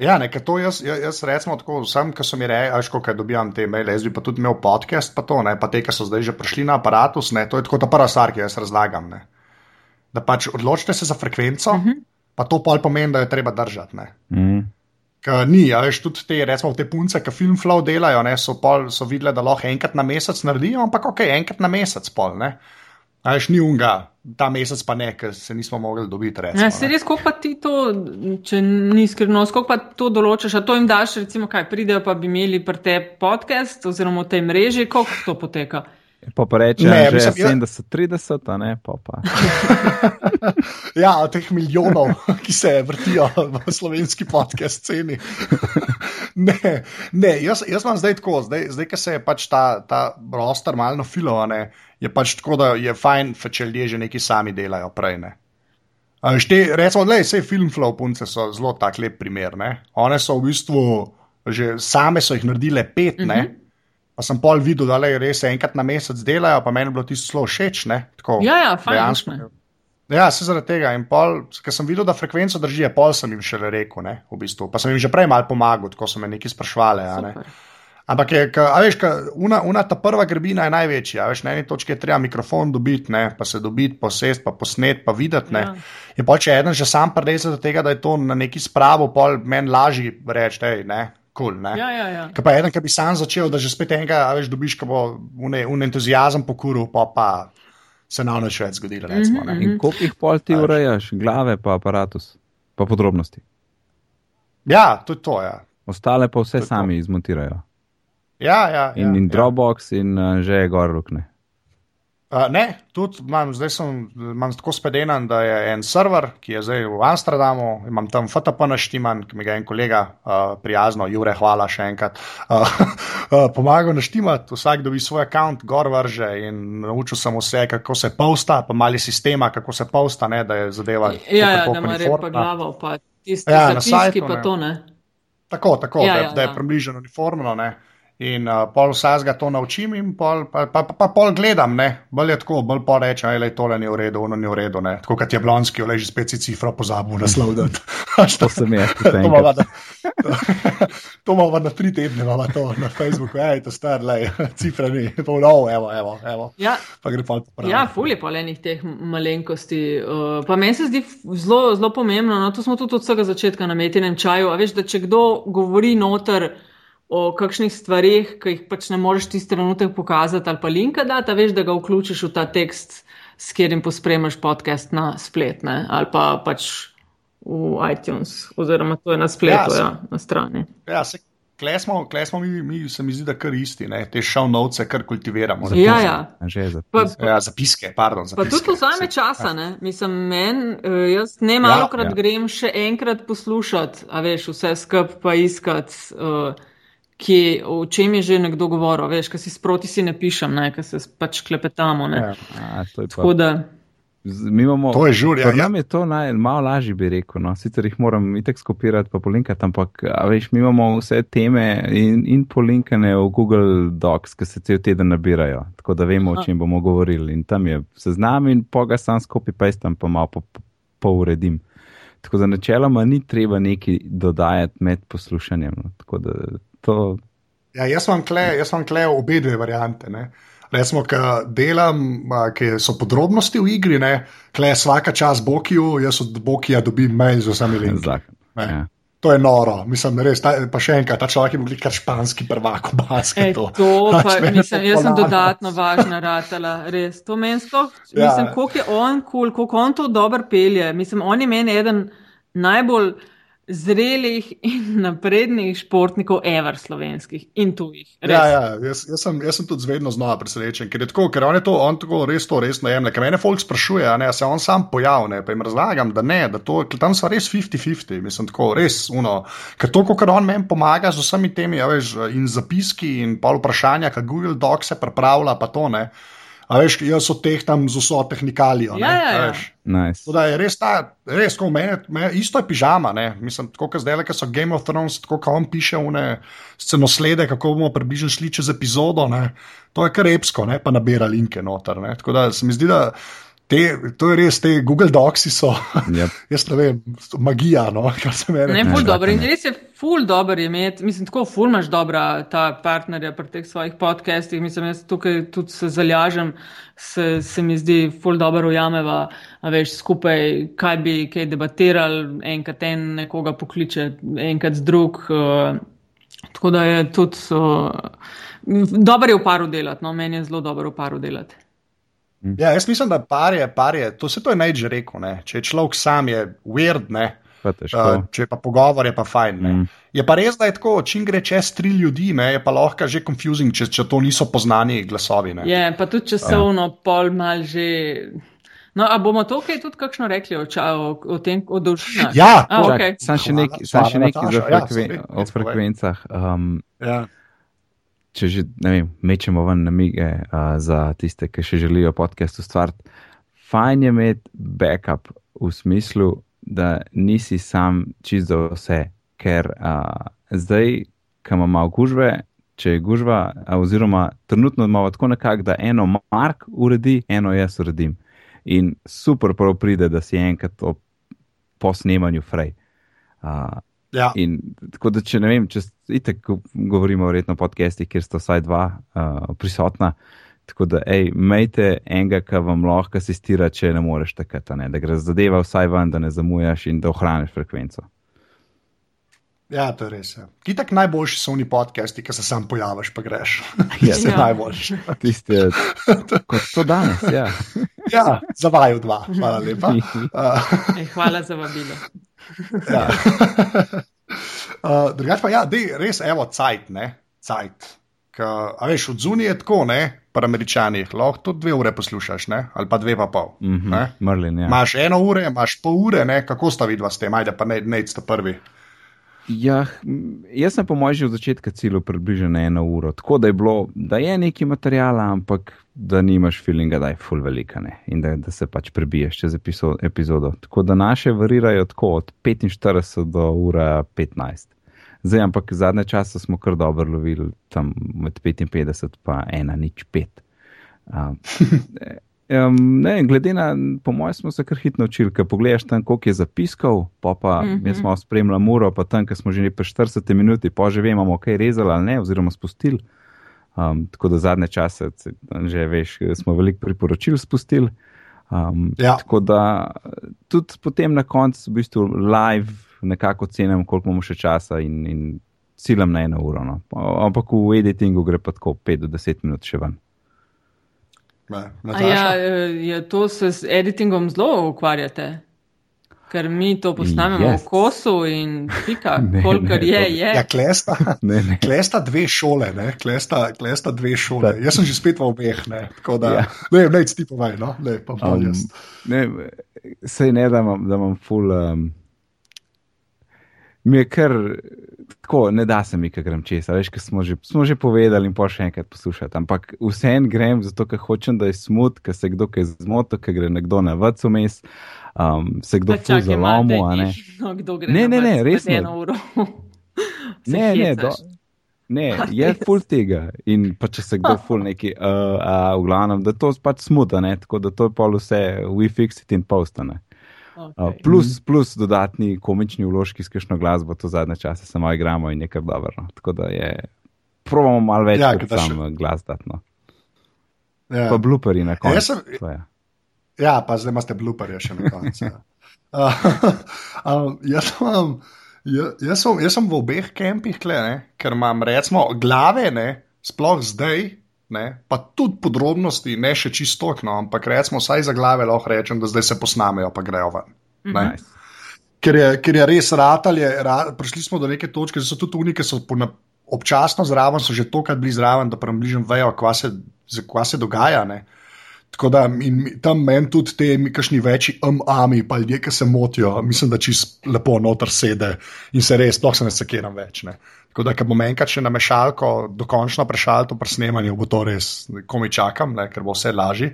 Ja, nekaj to jaz, jaz, jaz recimo tako, vsem, ki so mi rekli, ajš, kaj dobijam te maile, jaz bi pa tudi imel podcast, pa to, ne, pa te, ki so zdaj že prišli na aparatus, ne, to je tako ta prva stvar, ki jaz razlagam, ne. Da pač odločite se za frekvenco, uh mhm. -huh. pa to pol pomeni, da je treba držati, ne. Uh mhm. -huh. Ker ni, a veš, tudi te, recimo, te punce, ki film flow delajo, ne, so, pol, so videli, da lahko enkrat na mesec naredijo, ampak ok, enkrat na mesec pol, ne. Ajš ni unga, ta mesec pa ne, ker se nismo mogli dobiti. Recimo, ja, se res, kako pa ti to, če ni skrivno, kako pa to določaš, a to jim daš, recimo, kaj pridejo, pa bi imeli pri te podcast oziroma v tej mreži, kako to poteka. Pa pa reče, da je 70, 30, a ne pa. pa. ja, teh milijonov, ki se vrtijo v slovenski podcast sceni. ne, ne jaz, jaz vam zdaj tako, zdaj, zdaj ker se je pač ta, ta prostor malno filovane je pač tako, da je fajn, če ljudje že neki sami delajo prej. Ne? Šte, recimo, da vse film flow punce so zelo tak lep primer. Ne? One so v bistvu že same so jih naredile pet, uh -huh. Pa sem pol videl, da le res enkrat na mesec delajo, pa meni je bilo tisto zelo všeč. Ja, ja, fajn. Ja, se zaradi tega. In pol, ker sem videl, da frekvenco držijo, pol sem jim še rekel, ne, v bistvu. pa sem jim že prej mal pomagal, ko so me neki sprašvali. Ampak je, ka, veš, ka, una, una ta prva grbina je največja. Veš, na eni točki je treba mikrofon dobiti, ne, pa se dobiti, posest, pa posnet, pa videti. Ja. Je pa če eden že sam pridese do tega, da je to na neki spravo, pol meni lažje reči, da je ne. Cool, ja, ja, ja. Kaj pa eden, ki bi sam začel, da že spet enega, veš, dobiš, ko bo un entuzijazem pokuril, pa pa se na noč več zgodilo. Recimo, mm -hmm. In koliko jih pol ti urejaš, glave pa aparatus, pa podrobnosti? Ja, tudi to je. Ja. Ostale pa vse sami to. izmontirajo. Ja, ja, in, ja, in Dropbox, ja. in uh, že je gor rokne. Uh, ne, tudi imam, zdaj sem imam tako spedenan, da je en server, ki je zdaj v Amsterdamu, imam tam FTP naštiman, ki mi ga je en kolega uh, prijazno, Jure, hvala še enkrat, uh, uh, pomagal naštimati, vsak dobi svoj račun, gor vrže in naučil sem vse, kako se posta, pa mali sistema, kako se posta, ne, da je zadeva. Ja, ja da ima repa glavo, pa tisti, ja, ki pa ne. to ne. Tako, tako, ja, da, ja, da je ja. približeno uniformno. Ne. In uh, pol vsega to naučim, in pol, pa, pa, pa, pa pol gledam, ne, bolj je tako, bolj pa reče, da je tole ni v redu, ono ni v redu. Ne. Tako kot je Blonski, leži spet si cifra pozabil naslov. to se mi je, to imamo na tri tedne, imamo to na Facebooku, ej, to star, le, cifra ni, to je novo, evo, evo, evo. Ja, pa gre pa prav. Ja, fulje pa enih teh malenkosti. Uh, pa meni se zdi zelo, zelo pomembno, no, to smo tudi od vsega začetka na metinem čaju, a veš, da če kdo govori noter, o kakšnih stvarih, ki jih pač ne moreš tisti trenutek pokazati ali pa linka dati, veš, da ga vključiš v ta tekst, s katerim pospremaš podcast na splet ne? ali pa pač v iTunes, oziroma to je na spletu, ja, ja, na strani. Ja, se... Klej smo, klej smo mi, mi, se mi zdi, da kar isti, ne? te šovnovce, kar kultiviramo. Zapiske. Ja, ja. Zapiske. Pa, ja, zapiske, pardon. Zapiske. Pa tudi to vzame časa, ne? Mislim, men, eh, jaz ne malo krat ja, ja. grem še enkrat poslušati, a veš, vse skup pa iskati. Uh, ki, o čem je že nekdo govoril, veš, kaj si sproti si ne pišem, ne, kaj se pač klepetamo. Ja, a, to Tako da. Imamo, to je žurja. Ja. Nam je to naj, malo lažje, bi rekel. No. Sicer jih moram itek skopirati, pa polinkati, ampak veš, mi imamo vse teme in, in polinkane v Google Docs, ki se cel teden nabirajo, tako da vemo, o čem bomo govorili. In tam je seznam in poga sam skopi, pa jaz tam pa malo pouredim. Po, po tako da načeloma ni treba neki dodajati med poslušanjem. No. Tako da to. Ja, jaz vam klej obe dve variante. Recimo, ki delam, ki so podrobnosti v igri, klej vsaka čas Bokiju, jaz od Bokija dobim mail z vsemi linki. Ja. To je noro, mislim, res. Ta, pa še enkrat, ta človek je bil kar španski prvak v basketu. To, pa, mislim, jaz sem dodatno važna ratela, res. To mesto, ja. mislim, koliko je on kul, cool, koliko on to dobro pelje. Mislim, on je meni eden najbolj zrelih in naprednih športnikov, ever slovenskih in tujih. Res. Ja, ja jaz, jaz, sem, jaz sem tudi vedno znova presrečen, ker je tako, ker on je to, on tako res to resno jemlje. Ker mene folk sprašuje, a ne, a se on sam pojavlja, pa jim razlagam, da ne, da to, tam so res 50-50, mislim, tako res uno. Ker to, kar on meni pomaga z vsemi temi, ja, veš, in zapiski in pol vprašanja, kaj Google Docs se pripravlja, pa to ne. A veš, jaz so teh tam z vso tehnikalijo. Ja, ja, ja. Nice. Da je res ta, res, ko meni, meni, isto je pižama, ne? mislim, tako kot zdaj, ki so Game of Thrones, tako kot on piše v scenoslede, kako bomo približno šli čez epizodo, ne? to je kar epsko, ne? pa nabira linke noter. Ne? Tako da se mi zdi, da. Te, to je res, te Google Docs so, Yep. jaz ne vem, magija, no, kar se meni. Ne, ful Ne, dobro. In res je ful dobro imeti, mislim, tako ful imaš dobra ta partnerja pri teh svojih podcastih. Mislim, jaz tukaj tudi se zalažem, se, se mi zdi ful dobro ujameva, a veš, skupaj, kaj bi kaj debatirali, enkrat en nekoga pokliče, enkrat drug. Uh, tako da je tudi, uh, dobro je v paru delati, no, meni je zelo dobro v paru delati. Ja, jaz mislim, da par je, par je, to se to je naj že rekel, ne? če je človek sam, je weird, ne. Pa. Uh, če je pa pogovor, je pa fajn. Mm. Mm. Je pa res, da je tako, čim gre čez tri ljudi, ne, je pa lahko že confusing, če, če to niso poznani glasovi. Ne. Je, pa tudi časovno, pol mal že. No, a bomo to kaj tudi kakšno rekli o, ča, o, o tem, o dolžinah? Ja, A, to- okej. Sam še nekaj Nataša. za Ja, frekven, sorry, o frekvencah. Um, Ja. če že ne vem, mečemo ven namige uh, za tiste, ki še želijo podcast ustvariti. Fajn je imeti backup v smislu, da nisi sam čist za vse, ker uh, zdaj, ko imamo gužve, če je gužva, oziroma trenutno imamo tako nekako, da eno Mark uredi, eno jaz uredim. In super prav pride, da si enkrat to po snemanju frej. Uh, Ja. In tako da, če ne vem, če itek govorimo verjetno o podcestih, kjer sta vsaj dva uh, prisotna, tako da, hej, imejte enega, ki vam lahko asistira, če ne moreš takrat, a ne, da gre zadeva vsaj ven, da ne zamujaš in da ohraniš frekvenco. ja, to je res. Ja. Kitak najboljši so oni podcasti, ki se sam pojaviš, pa greš. Ja. Tisti Ja. najboljši. Tiste, kot to danes, ja. Ja, za vaju dva, hvala lepa. Uh, Ej, hvala za vabilo. ja. uh, Drugač pa, ja, dej, res, evo, cajt, ne, cajt. Ka, a veš, od zunije je tako, ne, pri američanih, lahko tudi dve ure poslušaš, ne, ali pa dve pa pol. Mhm, ne. Merlin, ja. Imaš eno ure, imaš pol ure, ne, kako sta vidva s tem, ajde pa ne, ne, ste prvi. Ja, hm, jaz sem po mojem že od začetka cilju približno eno uro, tako da je bilo, da je nekaj materijala, ampak da nimaš feelinga, da je full velika ne? in da, da se pač prebiješ čez epizo- epizodo. Tako da naše varirajo tako od 45 do ura 15. Zdaj, ampak zadnje čase smo kar dobro lovili tam med 55 pa 1 nič 5. Um, Um, ne, glede na, po mojem, smo se kar hitro naučili, ker pogledaš tam, koliko je zapiskov, pa pa mm Mhm. -hmm. jaz smo spremljali uro, pa tam, ker smo že pri 40 minuti, pa že vemo, kaj rezali ali ne, oziroma spustili. Um, tako da zadnje čase, se- že veš, smo veliko priporočil spustili. Um, Ja. Tako da tudi potem na koncu, v bistvu, live nekako cenim, koliko imamo še časa in, in ciljam na eno uro. No. Ampak v editingu gre pa tako 5 do 10 minut še ven. Ja, eh, je to se z editingom zelo ukvarjate? Ker mi to posnamemo Yes. v kosu in pika, Ne, kolikor ne, je, to- je. Ja, klesta, Ne, ne. klesta dve šole, ne? Klesta, klesta dve šole. Jaz sem že spet v obeh, ne? tako da Ja. ne, ne, ti povej, no, ne, pa pa Um, jaz. ne, sej ne, da imam, da imam ful. Um, mi je kar tako, ne da se mi, ker grem česa. Veš, ker smo že, smo že povedali in pa še enkrat poslušati. Ampak vseen grem, zato ker hočem, da je smut, ker se kdo kaj zmoto, ker gre nekdo na vrtu mes, um, se kdo zalomu, a ne. No, Ne, ne, ne, uro. Se Ne, ne, do, ne, je res? ful tega. In pa če se kdo ful neki, uh, uh, v glavnem, da to pač smuta, ne, tako da to je pol vse, we fix it in postane. Okay. plus, plus dodatni komični vložki s kakšno glasbo, to zadnje čase samo igramo in nekaj dobro. No. Tako da je, probamo malo več Ja, ja, kot sam še- glas dati. No. Ja. Pa bluperi na koncu. jaz sem- to je. Ja, pa zdaj imate blooperje še na koncu. ja. Uh, um, jaz, imam, ja- jaz, sem, jaz sem v obeh kampih, tle, ne, ker imam recimo glave, ne, sploh zdaj, ne, pa tudi podrobnosti, ne še čisto, no, ampak recimo vsaj za glave lahko rečem, da zdaj se posnamejo, pa grejo ven. Ne. Nice. ker, je, ker je res ratalje, ra, prišli smo do neke točke, da so tudi unike, ki so po, na, občasno zraven, so že tokrat bili zraven, da približno vejo, kva se, kva se dogaja. Ne. Tako da in tam meni tudi te kakšni večji umami, pa ljudje, ki se motijo, mislim, da čist lepo noter sede in se res, sploh se ne sekiram več. Ne. Tako da, ker bom enkrat še na mešalko, dokončno prešal to presnemanje, bo to res, ko mi čakam, ne, ker bo vse lažje.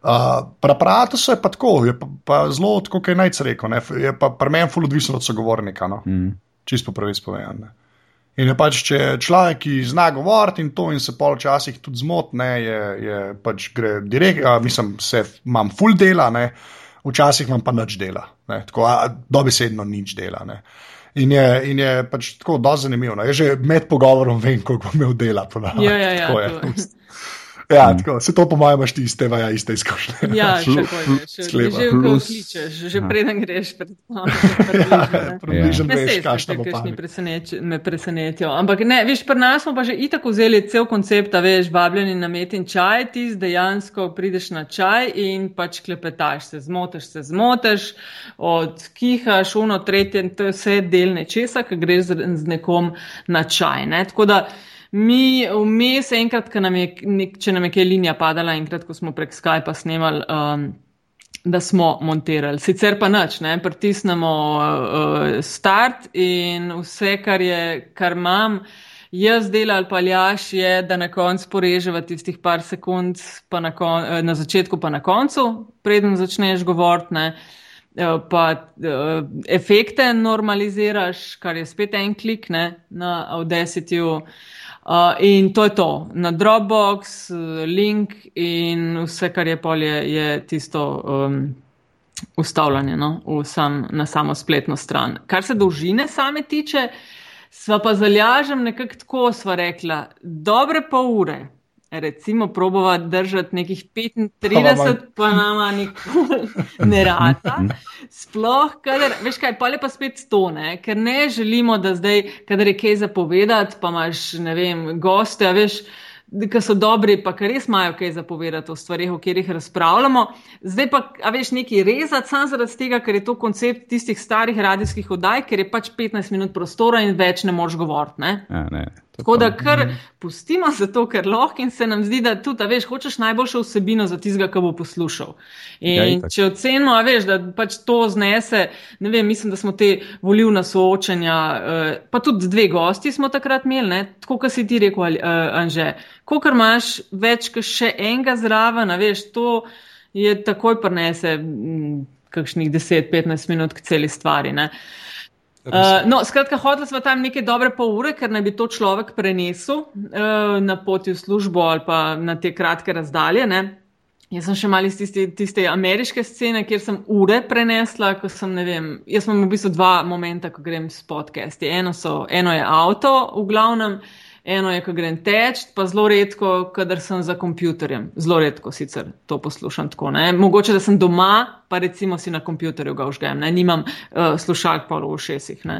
Uh, pri aparatu je pa tako, je pa, pa zelo, kot je najc rekel, ne, je pa pri meni ful odvisno od sogovornika, no. mm. čisto pravi spovedan. In je pač, če človek, ki zna govoriti in to, in se pol včasih tudi zmotne, je, je pač gre direkt, a, mislim, se imam full dela, ne, včasih imam pa nič dela, ne, tako dobesedno nič dela. Ne. In je, in je pač tako zelo zanimivo. No. Že med pogovorom vem, koliko bom imel dela. Ja, ja, ja, Ja, mm. tako, se to po mojem imaš ti iste, vaja iste izkušnje. Ja, še kako je. Že v kličeš, že ja. preden greš pred ja, približno. Ne, veš, kakšno bo pa. Me presenetijo. Ampak ne, veš, pri nas smo pa že itak vzeli cel koncept, veš, vabljeni na met in čaj, ti dejansko prideš na čaj in pač klepetaš se, zmoteš se, zmoteš, od kihaš, uno, tretje, to je vse del nečesa, ki greš z nekom na čaj. Ne? Tako da, Mi vmes, enkrat, nam je, če nam je kaj linija padala, enkrat, ko smo prek Skypa snemali, um, da smo montirali. Sicer pa nič, ne, pritisnemo uh, start in vse, kar, je, kar imam, jaz delal pa ljaš, je, da na koncu poreževa tistih par sekund, na, kon, uh, na začetku pa na koncu, preden začneš govoriti. Uh, pa uh, efekte normaliziraš, kar je spet en klik ne, na Audacity. Uh, in to je to, na Dropbox, link in vse, kar je polje, je tisto um, ustavljanje no, sam, na samo spletno stran. Kar se dolžine same tiče, sva pa zalažem nekako tako, sva rekla, dobre pol ure recimo, probovati držati nekih 35, pa nama nikoli ne rata. Sploh, kadar, veš kaj, pa le pa spet stone, ker ne želimo, da zdaj, kadar je kaj zapovedati, pa imaš, ne vem, goste, veš ki so dobri, pa ki res imajo kaj zapovedati o stvarih, o katerih razpravljamo. Zdaj pa, a veš, neki rezati, samo zaradi tega, ker je to koncept tistih starih radijskih oddaj, ker je pač 15 minut prostora in več ne moš govoriti. Ne? Ja, ne. Tako da kar pustimo za to, ker lahko in se nam zdi, da tudi, veš, hočeš najboljšo vsebino za tistega, ki bo poslušal. In ja, če ocenimo, veš, da pač to znese, ne vem, mislim, da smo te volivna soočanja, eh, pa tudi dve gosti smo takrat imeli, ne? tako, kot si ti rekel, uh, Anže ko kar imaš več kot še enega zraven, veš, to je takoj prenese mm, kakšnih 10-15 minut k celi stvari. Uh, no, skratka, hodili smo tam nekaj dobre pol ure, ker naj bi to človek prenesel uh, na poti v službo ali pa na te kratke razdalje. Ne? Jaz sem še malo iz tiste, tiste ameriške scene, kjer sem ure prenesla, ko sem, ne vem, jaz imam v bistvu dva momenta, ko grem s podcasti. Eno, so, eno je avto, v glavnem, uh, Eno je, ko grem teč, pa zelo redko, kadar sem za kompjuterjem. Zelo redko sicer to poslušam tako. Ne? Mogoče, da sem doma, pa recimo si na kompjuterju ga užgem, ne? nimam uh, slušalk pa v ušesih. Uh,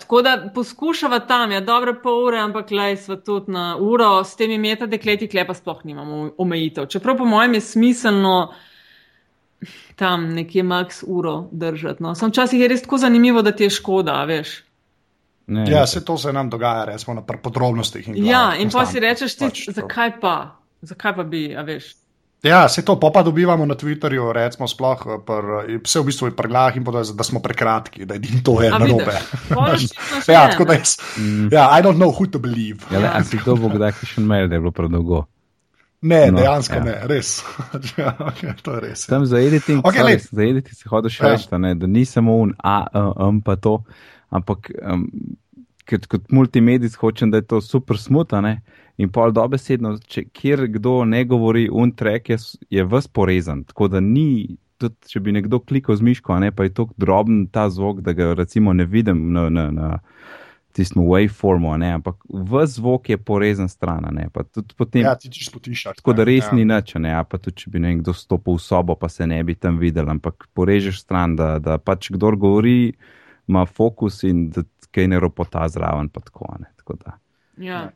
tako da poskušava tam, ja, dobre pol ure, ampak le smo tudi na uro, s temi metadekleti klepa sploh nimamo omejitev. Čeprav po mojem je smiselno tam nekje max uro držati. No. Sam včasih je res tako zanimivo, da ti je škoda, veš. Ne, ja, se to se nam dogaja, resmo na podrobnostih. In ja, in pa si rečeš, ti, pač zakaj pa, zakaj pa bi, a veš. Ja, se to pa dobivamo na Twitterju, recimo, sploh, pr, vse v bistvu je preglah in podobno, da smo prekratki, da je to eno robe. ja, tako da jaz. Mm. Ja, I don't know who to believe. Ja, ja. si to bo kdaj še mail, da je bilo predolgo. Ne, no, dejansko ja. ne, res. ja, okay, to je res. Tam za editing, okay, sorry, za editing se hočeš ja. reči, da ni samo un A, M, pa to ampak um, kot, kot multimedijski hočem, da je to super smutno. In pol dobesedno, če kjer kdo ne govori, un trek je, je vse porezan. Tako da ni, tudi če bi nekdo klikal z miško, ne, pa je tako droben ta zvok, da ga recimo ne vidim na, na, na tistem waveformu, ne, ampak vse zvok je porezan stran. Ne, potem, ja, ti ti spotišaš. Tako da res ja. ni nič, ne, pa tudi če bi nekdo stopil v sobo, pa se ne bi tam videl, ampak porežeš stran, da, da pač kdo govori ima fokus in da kaj ne ropota zraven. Tako, ne, tako ja.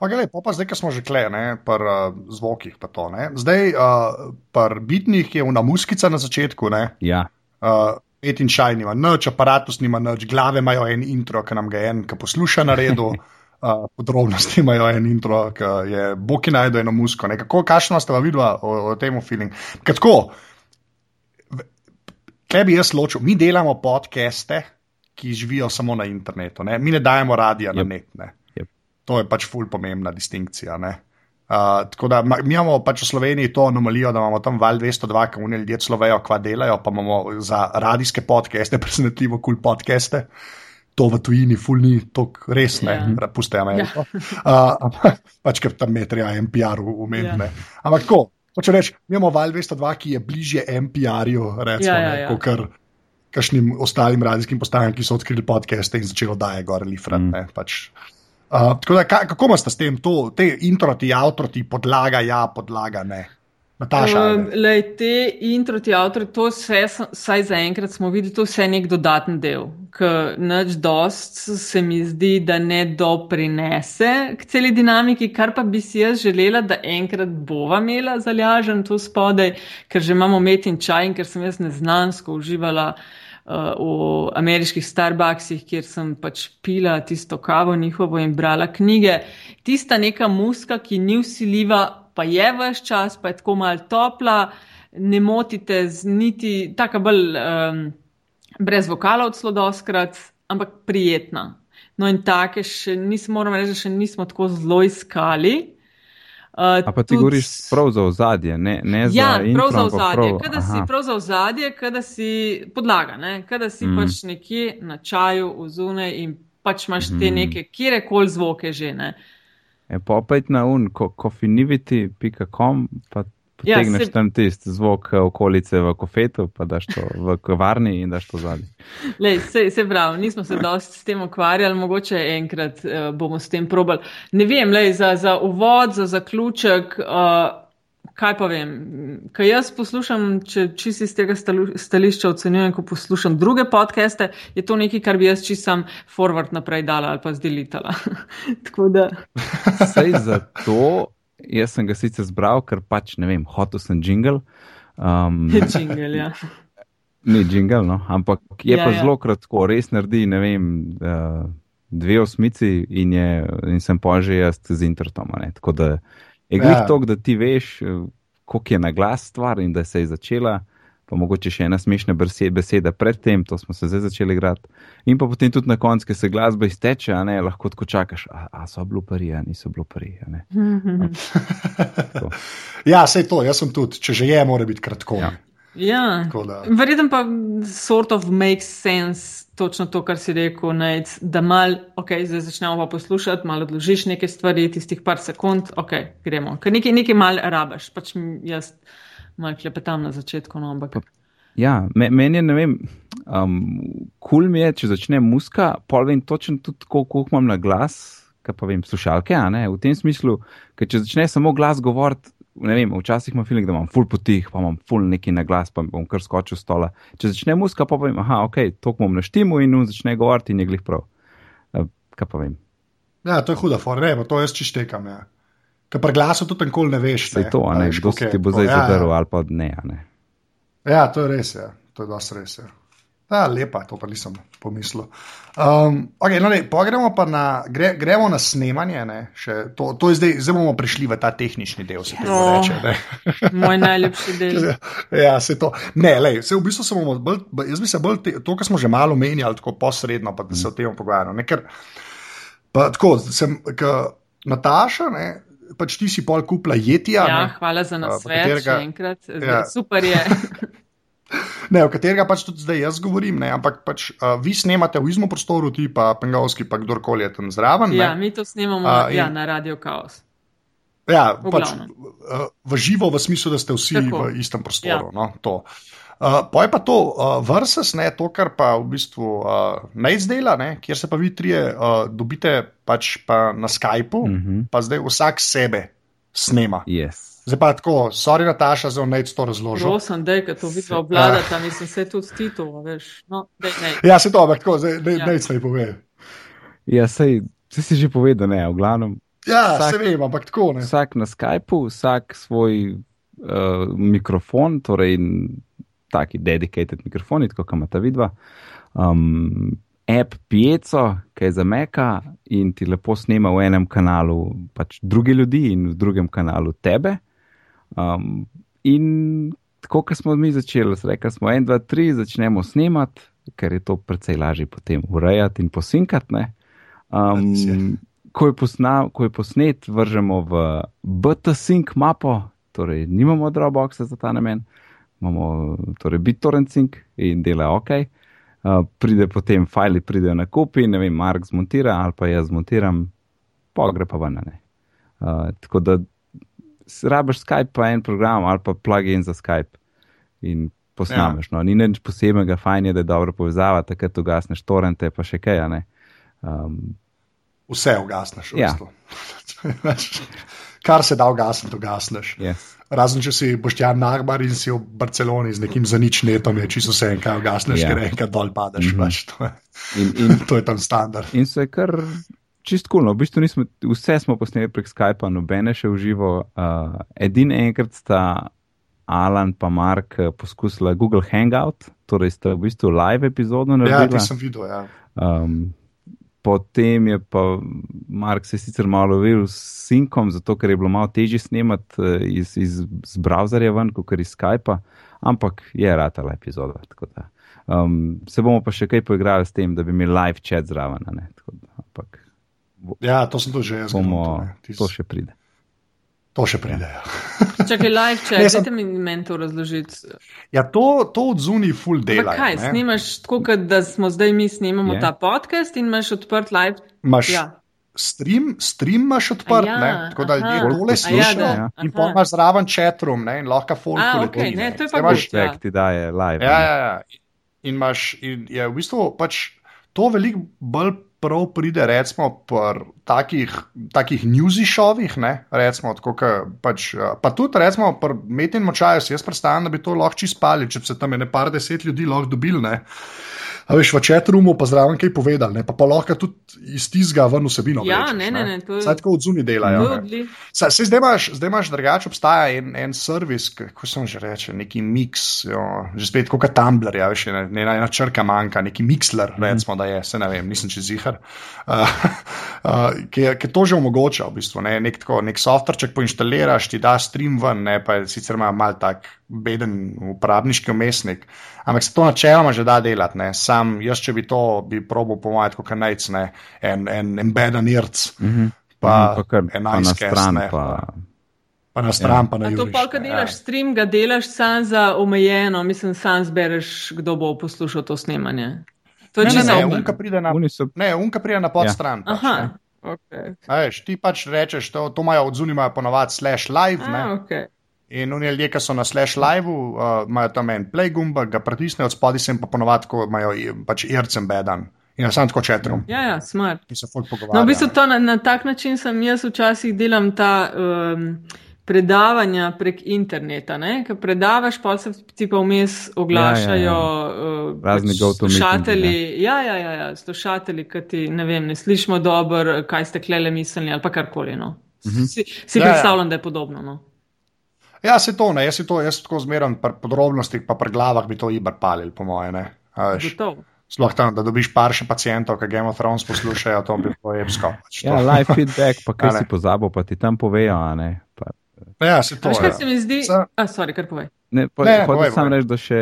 Okay, lej, pa zdaj, ki smo že kle, pri uh, zvokih. To, zdaj, uh, pri bitnih je una muskica na začetku. Ja. Uh, Et in čaj nima noč, aparatus nima noč, glave imajo en intro, ki nam ga je en, ki posluša na redu, uh, podrobnosti imajo en intro, ki je boki najdo eno musko. Kako, kakšno ste videli o, o tem filmu? Kako? Kaj bi jaz ločil? Mi delamo podcaste, ki živijo samo na internetu, ne? mi ne dajemo radija yep. na net. Yep. To je pač ful pomembna distinkcija. Ne? Uh, tako da mi imamo pač v Sloveniji to anomalijo, da imamo tam val 202, ki v ljudje slovejo, kva delajo, pa imamo za radijske podcaste, presenetljivo kul cool podcaste. To v tujini, ful ni tako res, ne, yeah. Ja. puste Ameriko. Yeah. Uh, pač ker tam metrija NPR umemne. Yeah. Ampak tako, hoče reči, mi imamo val 202, ki je bližje NPR-ju, recimo, yeah, yeah, yeah. kot kar kakšnim ostalim radijskim postajam, ki so odkrili podcaste in začeli daje gor lifrat. Mm. Pač, Uh, da, kako imaš s tem, to, te intro, ti avtor, ti podlaga, ja, podlaga, ne. Nataša, um, lej, te intro, ti avtor, to vse, vsaj zaenkrat smo videli, to vse je nek dodaten del, ki neč dost se mi zdi, da ne doprinese k celi dinamiki, kar pa bi si jaz želela, da enkrat bova imela zalažen to spodaj, ker že imamo met in čaj in ker sem jaz neznansko uživala v ameriških Starbucksih, kjer sem pač pila tisto kavo njihovo in brala knjige. Tista neka muska, ki ni usiljiva, pa je vse čas, pa je tako mal topla, ne motite z niti, tako bolj um, brez vokala od slodoskrat, ampak prijetna. No in take še nismo, moram reči, še nismo tako zelo iskali. Uh, pa ti govoriš prav za ozadje, ne, ne za ja, intro, prav za ozadje. Kada si prav za ozadje, kada si podlaga, ne? kada si mm. pač nekje na čaju, v zune in pač imaš te mm. neke kjerekoli zvoke že. Ne? Je pa opet na un, cofinivity.com, pa Ja, Tegneš se... tam tisti zvok eh, okolice v kofetu, pa daš to v kavarni in daš to zadnji. Se, se pravi, nismo se dosti s tem ukvarjali, mogoče enkrat uh, bomo s tem probali. Ne vem, lej, za, za uvod, za zaključek, uh, kaj pa vem. Kaj jaz poslušam, če čisto iz tega stališča ocenjujem, ko poslušam druge podcaste, je to nekaj, kar bi jaz čisam forward naprej dala ali pa zdelitala. Tako da. Sej za to jaz sem ga sicer zbral, ker pač ne vem, hotel sem jingle. Um, jingle, ja. Ni jingle, no, ampak je ja, pa ja. zelo kratko, res naredi, ne vem, uh, dve osmici in, je, in sem pa že jaz z internetom. Tako da je glih ja. to, da ti veš, eh, koliko je na glas stvar in da se je začela pa mogoče še ena smešna beseda predtem, to smo se zdaj začeli igrati. In pa potem tudi na koncu, ki se glasba izteče, a ne lahko tako čakaš, a, a so bluperi, a niso bluperi. ja, sej to, jaz sem tudi, če že je, mora biti kratko. Ja. Ja, verjetno pa sort of makes sense točno to, kar si rekel, nec, da mal, ok, zdaj začnemo pa poslušati, malo odložiš neke stvari, tistih par sekund, ok, gremo. Ker nekaj, nekaj mal rabaš, pač jaz malo klepetam na začetku. No, ampak... Ja, me, meni je, ne vem, um, kul cool mi je, če začne muska, pol vem točno tudi, koliko imam na glas, kaj pa vem, slušalke, a ne, v tem smislu, ker če začne samo glas govoriti, ne vem, včasih imam feeling, da imam full potih, pa imam full neki na glas, pa bom kar skočil stola. Če začne muska, pa vem, aha, ok, to bom naštimu in on začne govoriti in je glih prav. Uh, kaj pa vem. Ja, to je huda for, ne, to jaz čištekam, ja. Ker pri glasu tudi nikoli ne veš. Ne, to, ne, kdo se ti bo zdaj ja, ja. ali pa ne, ne. Ja, to je res, ja. to je dosti res. Ja. Ja, lepa, to pa nisem pomislil. Um, okay, no, ne, pa gremo pa na, gre, gremo na snemanje. To, to zdaj, zdaj bomo prišli v ta tehnični del. Se oh, reče, moj najljubši del. ja, se to. Ne, lej, se v bistvu bomo bolj, jaz bi se bolj, te, to, kar smo že malo menjali, tako posredno, pa da se o tem pogovarjamo. Ker, pa tako, sem, Nataša, ne, pač ti si pol kupla jetija. Ja, ne, hvala za nas, katerega, še enkrat. Ja. Super je. Ne, o katerega pač tudi zdaj jaz govorim, ne, ampak pač, uh, vi snemate v izmu prostoru, ti pa Pengovski, pa kdorkoli je tam zraven. Ja, mi to snemamo uh, in, ja, na Radio Chaos. Ja, v, pač, uh, v živo, v smislu, da ste vsi Tako. v istem prostoru. Ja. No, Uh, pa je pa to uh, versus, ne, to, kar pa v bistvu uh, ne izdela, ne, kjer se pa vi trije uh, dobite pač pa na Skypu, mm -hmm. pa zdaj vsak sebe snema. Yes. Zdaj pa tako, sorry, Nataša, za nec to razložil. Prosim, da je to vidno obvladati, mislim, se tudi titul, veš. No, dej, ja, se to, ampak tako, zdaj ja. nec ne pove. Ja, sej, si si že povedal, ne, v glavnem. Ja, vsak, se vem, ampak tako ne. Vsak na Skypu, vsak svoj uh, mikrofon, torej taki dedicated mikrofoni, kot imata vidva. Um, app Pieco, ki je za Meka in ti lepo snema v enem kanalu pač druge ljudi in v drugem kanalu tebe. Um, in tako, kot smo mi začeli, rekli smo, en, dva, tri, začnemo snemati, ker je to precej lažje potem urejati in posinkati. Um, ko, je posna, ko je posnet, vržemo v BT-Sync mapo, torej nimamo Dropboxa za ta namen, imamo torej BitTorrent Sync in dela ok. Uh, pride potem file, pridejo na kupi, ne vem, Mark zmontira ali pa jaz zmontiram, pa gre pa ven. Uh, tako da rabiš Skype, pa en program ali pa plugin za Skype in posnameš. Ja. No. Ni nič posebnega, fajn je, da je dobro povezava, takrat ugasneš torrente, pa še kaj. Um, Vse ugasneš. Ja. Kar se da ugasniti, ugasneš. Yes. Razen če si Boštjan Nagbar in si v Barceloni z nekim zaničnetom, je čisto vse, kaj ugasneš, Ja. ker enkrat dol padeš. Mm -hmm. to, je, In, in, to je tam standard. in so je kar čist kulno. V bistvu nismo, vse smo posneli prek Skypa, nobene še v živo. Uh, edin enkrat sta Alan pa Mark eh, poskusila Google Hangout, torej sta v bistvu live epizodo Ja, naredila. ti sem videl. Ja. Um, potem je pa Mark se sicer malo lovil s Synkom, zato ker je bilo malo težje snemati eh, iz, iz, iz browserja ven, kot iz Skypa, ampak je ratala epizoda. um, se bomo pa še kaj poigrali s tem, da bi imeli live chat zraven. Da, ampak ja, to sem tudi že jaz. bomo, to, ne. Ti to še pride. To še pride. Ja. Čakaj, live chat, Ne, sem- mi meni to razložiti. Ja, to, to od zunaj full Pa dela. kaj, snimaš tako, kot da smo zdaj mi snemamo Je. ta podcast in imaš odprt live. Imaš Ja. stream, stream imaš odprt, A ja, ne? tako da ljudje tole A ja, slišijo. da, In pa imaš zraven chatroom ne? in lahko folk A, uleti, okej, ne, to je pa imaš- good. Ja. Ti daje live. Ja, ne. ja, ja. In imaš, in je v bistvu pač to veliko bolj prav pride, recimo, pri takih, takih newsy šovih, ne, recimo, tako, ke pač, eh, pa tudi, recimo, pri Metin Močaju, jaz predstavljam, da bi to lahko čispali, če bi se tam ene par deset ljudi lahko dobil, ne. A veš, v chatroomu pa zraven kaj povedal, ne, pa pa lahko tudi iz tizga ven vsebino. Ja, vlečeš, ne, ne, ne, to je- Saj tako od zunaj delajo. Odli- Saj, saj zdaj imaš, zdaj imaš drugače, obstaja en, en servis, kako se mu že reče, neki mix, jo, že spet kot Tumblr, ja, veš, ena, ena, ena črka manjka, neki mixler, recimo, da je, se ne vem, nisem čez zihar, uh, uh, ki, je- ki to že omogoča, v bistvu, ne, nek, tako, nek softverček poinštaliraš, ti da stream ven, ne, pa je sicer ima mal tak beden uporabniški umestnik, ampak se to načeloma že da delati, ne, sam jaz, če bi to, bi probil po mojem, kot kanajc, ne, en, en embeden irc. Mhm. Pa, Mhm, pa, kar, en pa na nice cast, stran. ne, Pa, Pa na stran, pa na A to pa, ko delaš ja. stream, ga delaš sam za omejeno, mislim, sam zbereš, kdo bo poslušal to snemanje. To je Ne, ne, ne, unka pride na, so ne, unka pride na podstran. Pač, Aha, ne. ok. A Veš, ti pač rečeš, to, to imajo od zunaj ponovadi slash live. A, Ne? ok. In oni ljudje, ki so na slash live, uh, imajo tam en play gumba, ga pritisnejo, od spodaj se jim pa ponovadi, ko imajo i- pač ircem bedan. In sam tako četrom. Ja, ja, smart. In se folk pogovarja. No, v bistvu to na, na tak način sem jaz včasih delam ta um, predavanja prek interneta. ne, Ker predavaš, pa se ti pa vmes oglašajo Ja, uh, Razni pač slušatelji. Ja, ja, ja, ja slušatelji, ki ti ne vem, ne slišimo dobro, kaj ste klele mislili ali pa karkoli. No. Si, si Ja, ja. predstavljam, da je podobno. No. Ja, se to ne, jaz si to, jaz tako zmeram pri podrobnostih, pa pri glavah bi to ibar palil, po moje. Ne? A veš, Gotovo. Sploh tam, da dobiš par še pacijentov, ki Game of Thrones poslušajo, to bi bilo epsko. Pač ja, live feedback, pa kaj si pozabil, pa ti tam povejo. a ne. Pa, Ja, se to Veš, kaj se mi zdi? Sa- A, sorry, kar povej. Ne, pa, Ne, ne, povej, povej. reči, da, še,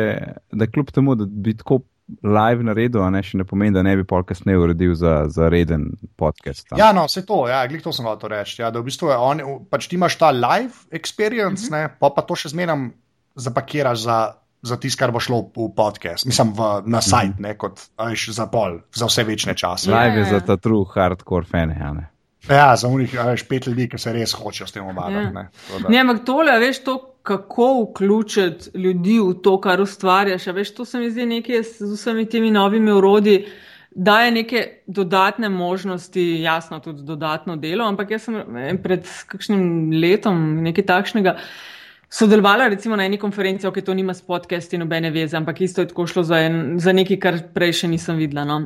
da kljub temu, da bi tako live naredil, a ne, še ne pomeni, da ne bi pol kasneje uredil za, za reden podcast. a. Ja, no, vse to, ja, glih to sem hotel reči. Ja, da v bistvu je on, pač ti imaš ta live experience, Mhm. ne, pa, pa to še zmeraj zapakiraš za, za tisto, kar bo šlo v podcast, mislim, v, na sajt, ne, kot a veš, za pol, za vse večne čase. Ja, Live je ja. za ta true hardcore fane. a ne. Ja, za unih, a veš, pet ljudi, ki se res hočejo s tem Ja. obadati. da- Ne, ampak tole, a veš, to, kako vključiti ljudi v to, kar ustvarjaš. a Veš, to se mi zdi nekaj z vsemi temi novimi urodji, daje neke dodatne možnosti, jasno, tudi dodatno delo. Ampak jaz sem pred kakšnim letom nekaj takšnega. Sodelovala recimo na eni konferenci, ki to nima s podcasti nobene veze, ampak isto je tako šlo za, en, za nekaj, kar prej še nisem videla. No.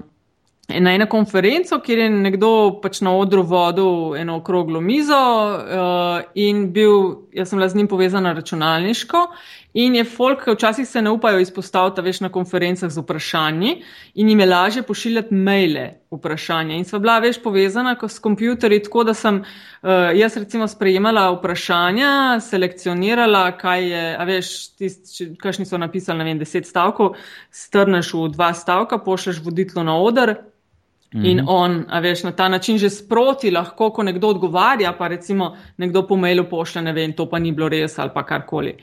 Na eno konferenco, kjer je nekdo pač na odru vodil eno okroglo mizo uh, in bil, jaz sem bila z njim povezana računalniško in je folk, včasih se ne upajo izpostaviti, veš, na konferencah z vprašanji in jim je lažje pošiljati maile vprašanja. In sva bila, veš, povezana s kompjuterji, tako da sem uh, jaz recimo sprejemala vprašanja, selekcionirala, kaj je, a veš, tisti, kakšni so napisali, ne vem, deset stavkov, strneš v dva stavka, pošleš voditlo na oder. In mhm. on, a veš, na ta način že sproti lahko, ko nekdo odgovarja, pa recimo nekdo po mailu pošlje, ne vem, to pa ni bilo res ali pa karkoli.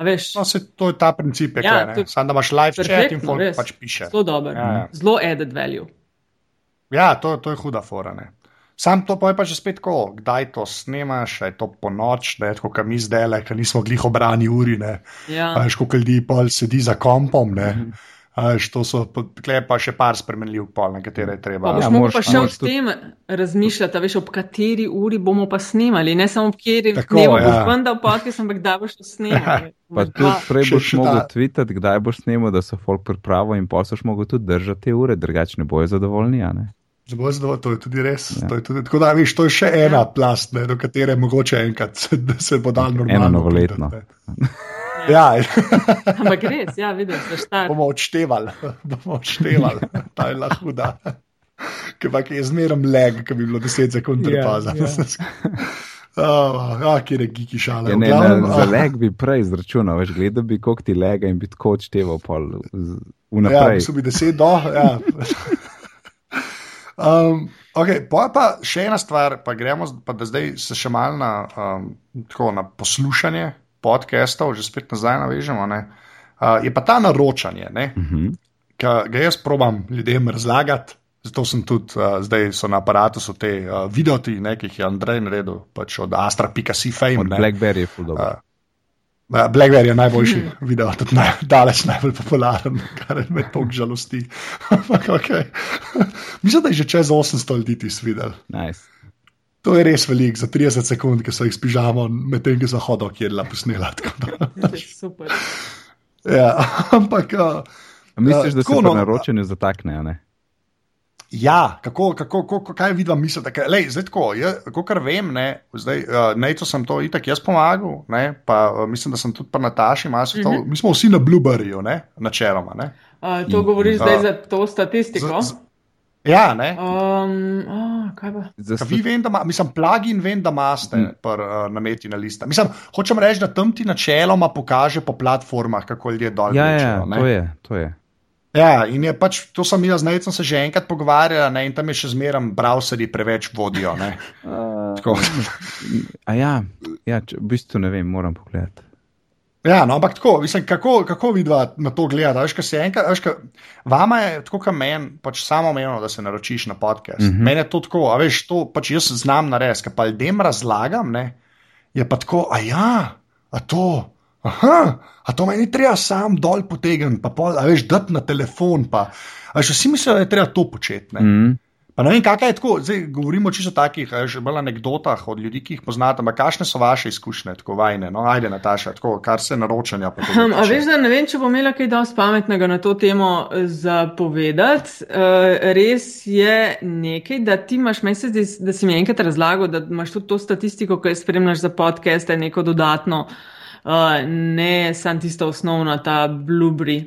No, se, to je ta princip, ja, samo da imaš live chat in folk res, pač piše. Zelo dober, ja, ja. zelo added value. Ja, to, to je huda fora. Ne. Sam to pa je pa že spet tako, kdaj to snemaš, je to po noč, da je tako, kot mi zdaj, ker nismo glih obrani uri, ne. Ja. Veš, koliko ljudi pa sedi za kompom, ne. Mm -hmm. Až to so pa še par spremenljiv pol, na katere je treba. Pa, ja, moš pa še o tem razmišljati, veš, ob kateri uri bomo pa snemali, ne samo ob kateri uri bomo ja. vendar podcast, ampak kdaj boš to snemal. Pa tudi prej boš mogel tvitati, kdaj boš snemal, da so folk pripravo in pa boš mogel tudi držati te ure, drugače ne bojo zadovoljni, a ne? Zelo zadovoljni, to je tudi res. Ja. To je tudi, tako da, veš, to je še ena plast, ne, do katere mogoče enkrat se, se bo dal normalno. Eno novoletno. Ja. Ampak res, ja, vidiš, da štiri. Bomo odštevali, bomo odštevali, ta je lahko da. Ker pa je zmeraj leg, ki bi bilo 10 sekund prepaza. Ja, ja. Oh, ja, kje je giki šale. Ja, ne, ne, za leg bi prej izračunal, veš, gledal bi, koliko ti lega in bi tako odšteval pol vnaprej. Ja, so bi deset do, ja. um, ok, pa, pa še ena stvar, pa gremo, pa da zdaj se še mal na, um, tako, na poslušanje podcastov, že spet nazaj navežemo, uh, je pa ta naročanje, uh -huh. ki ga jaz probam ljudem razlagati. Zato sem tudi uh, zdaj na aparatu te uh, videoti, ki jih je Andrej naredil, pač od Astra.si fame. Od Blackberry je fudo. Uh, Blackberry je najboljši -hmm. video, tudi naj, daleč najbolj popularen, kar me toliko žalosti. okay. Mislim, da je že čez 800 ljudi ti videl. Nice. To je res velik za 30 sekund, ki so jih spižamo, medtem ko so hodili, kjer je posnela. Super. Ja, ampak. Uh, Misliš, da se no, naročanje zatakne? Ne? Ja, kako, kako, kako, kaj vidim, mislite? Lej, zdaj, tako, jaz, kar vem, ne, zdaj, uh, neco sem to itak jaz pomagal, ne, pa uh, mislim, da sem tudi pa Nataši, mm -hmm. mi smo vsi na Blueberryju, načeloma. Ne. Uh, to govoriš uh, zdaj za to statistiko? Z, z, Ja, ne. Um, oh, kaj pa? Vi vem, da ima, mislim, plugin vem, da imate hmm. uh, nameti na lista. Mislim, hočem reči, da tam ti načeloma pokaže po platformah, kako ljudje dol. Ja, večejo, ja, to je, to je. Ja, in je pač, to sem jaz, zdaj sem se že enkrat pogovarjal, in tam je še zmeraj browserji preveč vodijo. uh, a ja, ja če, v bistvu ne vem, moram pogledati. Ja, no, ampak tako, mislim, kako, kako vi dva na to gledate? Veš, se enkrat, veš, ka, vama je tako, kot meni, pač samo meni, da se naročiš na podcast. Mm -hmm. Meni je to tako, a veš, to pač jaz znam narediti, kaj pa ljudem razlagam, ne, je pa tako, a ja, a to, aha, a to meni treba sam dol potegniti, pa pol, a veš, dati na telefon, pa, a veš, vsi mislijo, da je treba to početi. Mm -hmm. Pa ne vem, kaj je tako, zdaj govorimo čisto o takih, že bolj anekdotah od ljudi, ki jih poznate, ampak kakšne so vaše izkušnje, tako vajne, no, ajde, Nataša, tako, kar se naročanja. Um, a veš, da ne vem, če bom imela kaj dosti pametnega na to temo eh, za povedati. Uh, res je nekaj, da ti imaš, meni se zdi, da si mi enkrat razlagal, da imaš tudi to statistiko, ki jo spremljaš za podcaste, neko dodatno, uh, ne samo tisto osnovno, ta blueberry.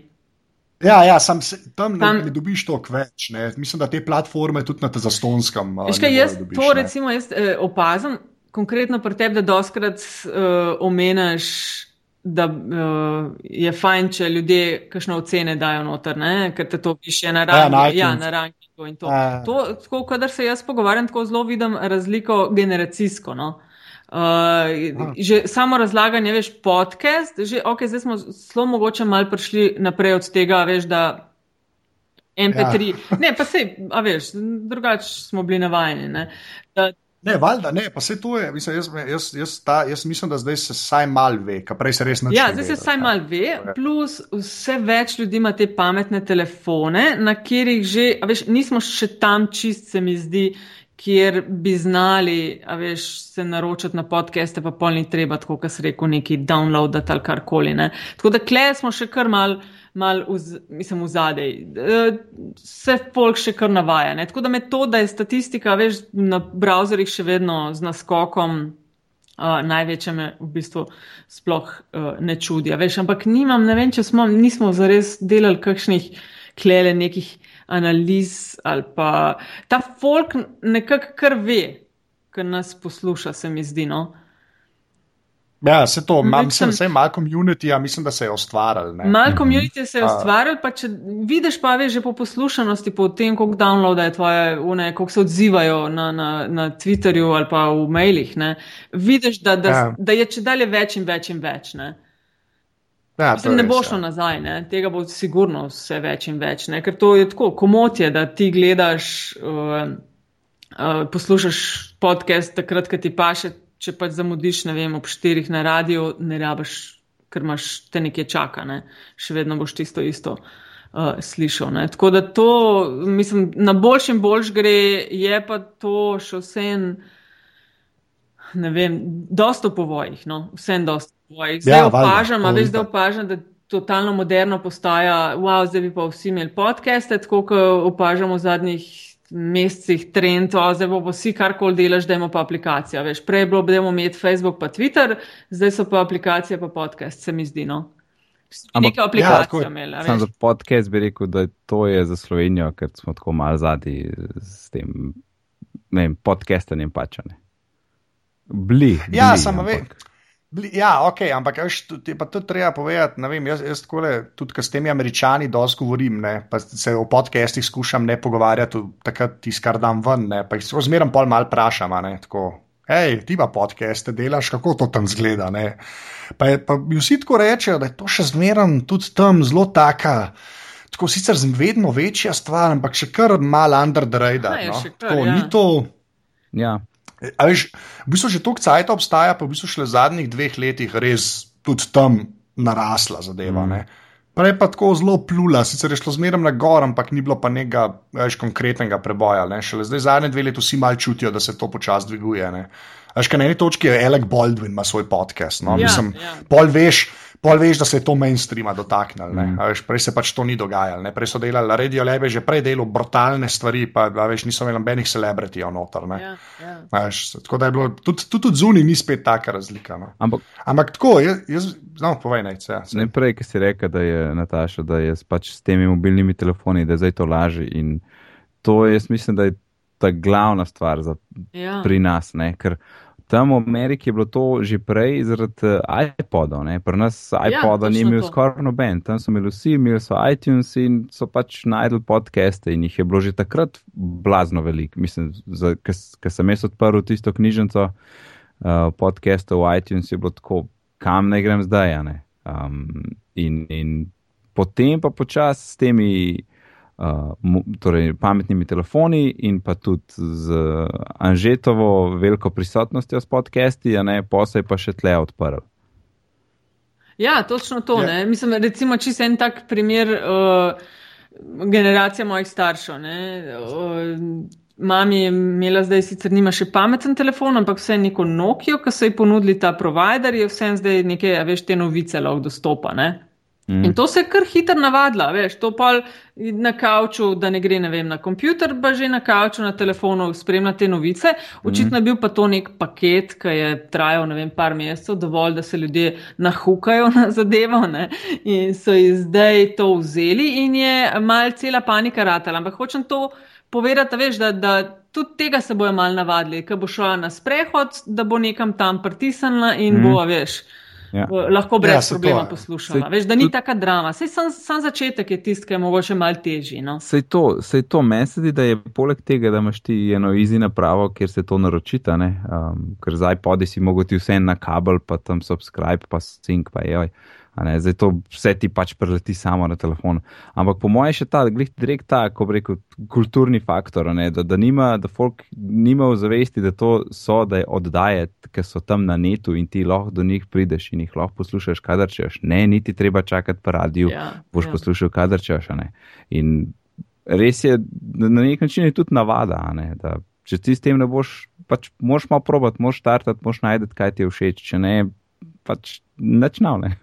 Ja, ja sam, tam, tam ne, ne dobiš toliko več. Ne. Mislim, da te platforme tudi na zastonskem. Kaj jaz dobiš, to recimo jaz, eh, opazim, konkretno pri tebi, da doskrat uh, omeniš, da uh, je fajn, če ljudje kakšne ocene dajo noter, ne? ker te to piše na rankingu. Ja, na rankingu in to. Ja. To, tako, kadar se jaz pogovarjam, tako zelo vidim razliko generacijsko. No? Uh, že samo razlaganje, veš, podcast, že ok, zdaj smo zelo mogoče mal prišli naprej od tega, veš, da MP3, ja. ne, pa se, a veš, drugače smo bili navajeni. Ne, da, ne valjda, ne, pa se to je, mislim, jaz, jaz, jaz, ta, jaz mislim, da zdaj se saj mal ve, kaj prej se res nauči. Ja, zdaj se saj mal ve, plus vse več ljudi ima te pametne telefone, na katerih že, veš, nismo še tam čist, se mi zdi, kjer bi znali, a veš, se naročati na podcaste, pa polni treba, tako kot se reko, neki downloadati ali karkoli. Ne. Tako da kle smo še kar mal mal v, mislim, v zadej. Se folk še kar navaja. Ne? Tako da me to, da je statistika, veš, na browserjih še vedno z naskokom. Uh, največje me v bistvu sploh uh, ne čudi. Veš, ampak nimam, ne vem, če smo, nismo zares delali kakšnih klele nekih analiz ali pa ta folk nekako kar ve, ker nas posluša, se mi zdi. No? Ja, se to, ma, mislim, vse malo komunity, ja, mislim, da se je ustvaril. Malo komunity se je ustvaril, pa če vidiš, pa veš že po poslušanosti, po tem, koliko downloada je tvoje, une, koliko se odzivajo na, na, na Twitterju ali pa v mailih, ne, vidiš, da, da, ja. da je če dalje več in več in več. Ne. Ja, mislim, ne bo šlo ja. nazaj, ne. tega bo sigurno vse več in več, ne. ker to je tako, komot je, da ti gledaš, uh, uh, poslušaš podcast takrat, ko ti paše če pač zamudiš, ne vem, ob štirih na radio, ne rabiš, ker imaš te nekje čaka, ne? še vedno boš tisto isto uh, slišal. Ne? Tako da to, mislim, na boljšem boljš gre, je pa to še vse en, ne vem, dosto po vojih, no? vse en dosto po vojih. Zdaj ja, opažam, a veš, da opažam, da totalno moderno postaja, wow, zdaj bi pa vsi imeli podcaste, tako kot opažamo v zadnjih mesecih trend, zdaj bo vsi karkoli delaš, da imamo pa aplikacijo. Veš, prej je bilo, da imamo imeti Facebook pa Twitter, zdaj so pa aplikacije pa podcast, se mi zdi. No? Ampak, Neka aplikacija ja, imela. Sam za podcast bi rekel, da to je za Slovenijo, ker smo tako malo zadnji s tem vem, podcastanjem pačane. Bli. Ja, samo ve. Ja, ok, ampak veš, je pa to treba povedati. Vem, jaz jaz takole, tudi s temi američani dosti govorim, ne, pa se o podcestih skušam ne pogovarjati, takrat tisto, kar dam ven, ne, pa jih zmeraj pol mal vprašam. Hej, ti pa podcaste delaš, kako to tam zgleda. Pa, je, pa vsi tako rečejo, da je to še zmeraj tudi tam zelo taka. Tako sicer vedno večja stvar, ampak še kar malo under the radar. No? Tako, ja. Ni to. Ja. A veš, v bistvu že toliko cajt obstaja, pa v bistvu šele v zadnjih dveh letih res tudi tam narasla zadeva. Mm. Prej pa tako zelo plula, sicer je šlo zmeraj na gor, ampak ni bilo pa nekega več konkretnega preboja. Ne? Šele zdaj zadnje dve leti vsi mal čutijo, da se to počasi dviguje. Veš, na eni točki je Alec Baldwin ima svoj podcast. No? Ja, Mislim, ja. pol veš. Pol veš, da se je to mainstreama dotaknilo. Mm. Prej se pač to ni dogajalo. Ne? Prej so delali Radio Lebe, že prej delali brutalne stvari, pa veš, niso imeli nobenih celebritijev noter. Ja, ja. Tako da je bilo tudi, tudi, tudi zunaj ni spet taka razlika. No? Ampak, Ampak tako, jaz, jaz no, povej naj. Ja, ne prej, ki si rekel, da je Nataša, da je pač s temi mobilnimi telefoni, da je zdaj to lažje. In to jaz mislim, da je ta glavna stvar za, ja. pri nas. Ne? Ker tam v Ameriki je bilo to že prej zaradi uh, iPodov. Pri nas ja, iPoda ja, ni imel skoraj noben, tam so imeli vsi, imeli so iTunes in so pač najdel podcaste in jih je bilo že takrat blazno veliko. Mislim, ker sem jaz odprl tisto knjižnico uh, podcastov v iTunes, je bilo tako, kam naj grem zdaj. Um, in, in potem pa počasi s temi uh, torej pametnimi telefoni in pa tudi z Anžetovo veliko prisotnostjo s podcasti, a ne posaj pa še tle odprl. Ja, točno to. Ja. Mislim, recimo, če se en tak primer, uh, generacija mojih staršev. Ne, uh, Mami je imela zdaj sicer nima še pameten telefon, ampak vse neko Nokia, ki so ji ponudili ta provider, je vse zdaj nekaj, veš, te novice lahko dostopa. Ne? Mm. In to se je kar hitro navadila, veš, to pa na kavču, da ne gre, ne vem, na kompjuter, pa že na kavču, na telefonu spremlja te novice. Očitno je bil pa to nek paket, ki je trajal, ne vem, par mesecev, dovolj, da se ljudje nahukajo na zadevo, ne? in so jih zdaj to vzeli in je mal cela panika ratala. Ampak hočem to povedati, veš, da, da tudi tega se bojo mal navadili, ko bo šla na sprehod, da bo nekam tam pritisnila in mm. bo, veš. Ja. Lahko brez ja, problema poslušamo. Veš, da ni taka drama. Sej sam, sam začetek je tisti, ki je mogoče mal težji. No? Sej to, sej to meni, da je poleg tega, da imaš ti eno izi napravo, kjer se to naročita, um, ker zdaj podi si mogoče vse na kabel, pa tam subscribe, pa sync, pa joj. Zdaj to vse ti pač preleti samo na telefon. Ampak po mojem je še ta, direkt ta, ko reko, kulturni faktor, ne, da, da, nima, da folk nima v zavesti, da to so, da je oddaje, ker so tam na netu in ti lahko do njih prideš in jih lahko poslušaš, kadar češ. Ne, niti treba čakati po radiju, ja, boš ja. poslušal, kadar češ. In res je, na nek način je tudi navada, da če ti s tem ne boš, pač moš malo probati, moš startati, moš najti, kaj ti je všeč, če ne, pač načnavne.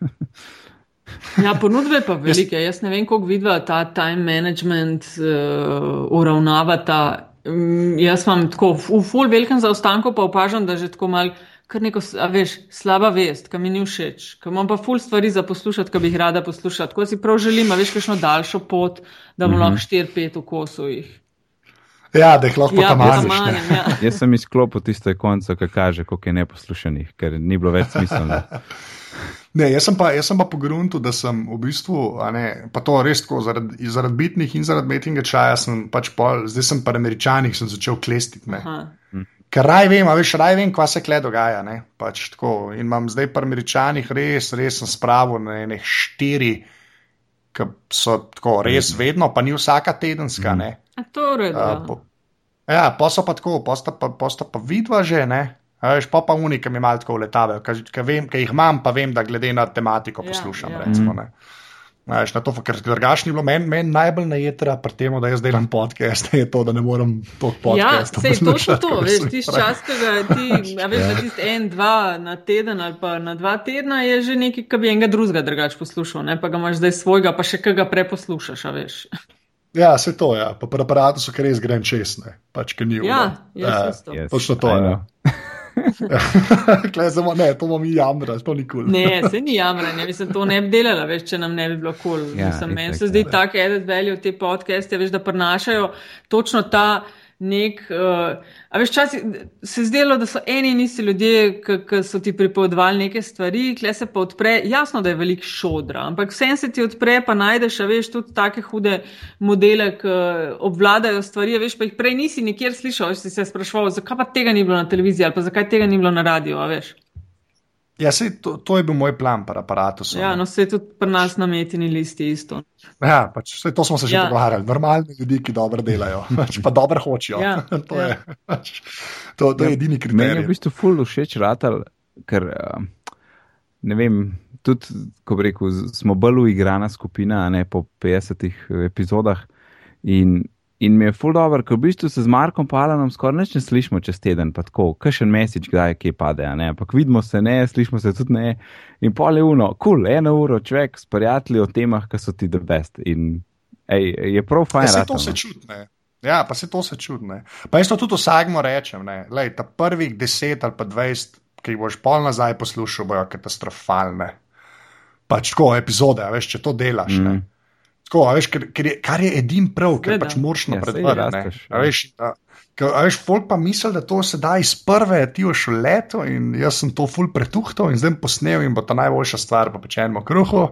Ja, ponudbe pa velike. Jaz ne vem, kako vidva ta time management uh, uravnavata. Um, jaz imam tako v full velikem zaostanku, pa opažam, da že tako mal, kar neko, a veš, slaba vest, ki mi ni všeč, ki imam pa full stvari za poslušati, ki bi jih rada poslušala. Tako si prav želim, a veš, kakšno daljšo pot, da bom mm -hmm. lahko 4-5 v kosu jih. Ja, da jih lahko Ja, tamaniš. potamanjem, ja. Jaz sem izklopil tiste konce, ki kaže, koliko je neposlušanih, ker ni bilo več smiselno. Ne, jaz sem pa, jaz sem pa pogrunil, da sem v bistvu, a ne, pa to res tako, zaradi, zaradi bitnih in zaradi metinga čaja, sem pač pol, zdaj sem pa američanih, sem začel klestiti. Ne. Aha. Ker raj vem, a veš, raj vem, kva se kle dogaja. Ne, pač tako. In imam zdaj pa američanih res, res sem spravil na enih štiri, ki so tako res vedno, pa ni vsaka tedenska. Ne. A to je. A, ja. po, ja, pa so pa tako, posta pa, posta pa vidva že, ne. A veš, pa pa unika mi malo tako letavajo, ki jih imam, pa vem, da glede na tematiko Ja, poslušam. ja. Recimo, ne. A Veš, na to, ker drugače ni bilo meni men najbolj najetra pri tem, da jaz delam podcast, je to, da ne morem to Ja, podcast. sej točno to, veš, tisti čas, ki ga ti, a veš, Ja. tisti en, dva na teden ali pa na dva tedna je že nekaj, ki bi enega drugega drugače poslušal, ne pa ga imaš zdaj svojega, pa še kaj ga preposlušaš, a veš. Ja, se to je, ja. pa pri aparatu so kar res grem čez, ne, pač ki ni Ja, jaz isto. Yes, Točno to, I ja. Klej, samo, ne, to bomo mi jamrali, to ni kul. Cool. Ne, se ni jamranje, mislim, to ne bi delala, veš, če nam ne bi bilo kul. Cool. Ja, meni se zdi ja. tak added value te podcaste, veš, da prinašajo točno ta nek, uh, a veš, časi se je zdelo, da so eni in isti ljudje, ki so ti pripovedovali neke stvari, kle se pa odpre, jasno, da je velik šodra, ampak vsem se ti odpre, pa najdeš, a veš, tudi take hude modele, ki obvladajo stvari, veš, pa jih prej nisi nikjer slišal, si se sprašval, zakaj pa tega ni bilo na televiziji ali pa zakaj tega ni bilo na radiju, a veš. Ja, sej, to, to je bil moj plan pri aparatu. Ja, no se tudi pri nas na metini listi isto. ja pač, sej, to smo se že Ja. pogovarjali. Normalni ljudje, ki dobro delajo, pač, pa dobro hočejo. Ja, to, ja. je, pač, to, to je edini Meni je kriterij. v bistvu ful všeč ratal, ker uh, ne vem, tudi, ko bi rekel, smo bolj uigrana skupina, a ne po 50 epizodah. In, in mi je ful dobro, ker v bistvu se z Markom Palanom skoraj nič ne slišimo čez teden, pa tako, kakšen mesič, kdaj kje pade, a ne, ampak vidimo se ne, slišimo se tudi ne. In pol je uno, kul, cool, eno uro človek s prijatelji o temah, ki so ti the best. In ej, je prav fajn. Ja, se ratal, to se no. čutne. Ja, pa se to se čudne. Pa jaz to tudi vsakmo rečem, ne. Lej, ta prvih 10 ali pa 20, ki jih boš pol nazaj poslušal, bojo katastrofalne. Pač tako epizode, veš, če to delaš. Mm. Mm. Tako, a veš, ker, ker je, kar je edin prav, ker Seveda. pač moraš Ja, napredovati. A ja. veš, ker, a veš, folk pa misli, da to se da iz prve, ti boš v leto in jaz sem to ful pretuhtal in zdaj posnel in bo ta najboljša stvar, pa pečemo kruho.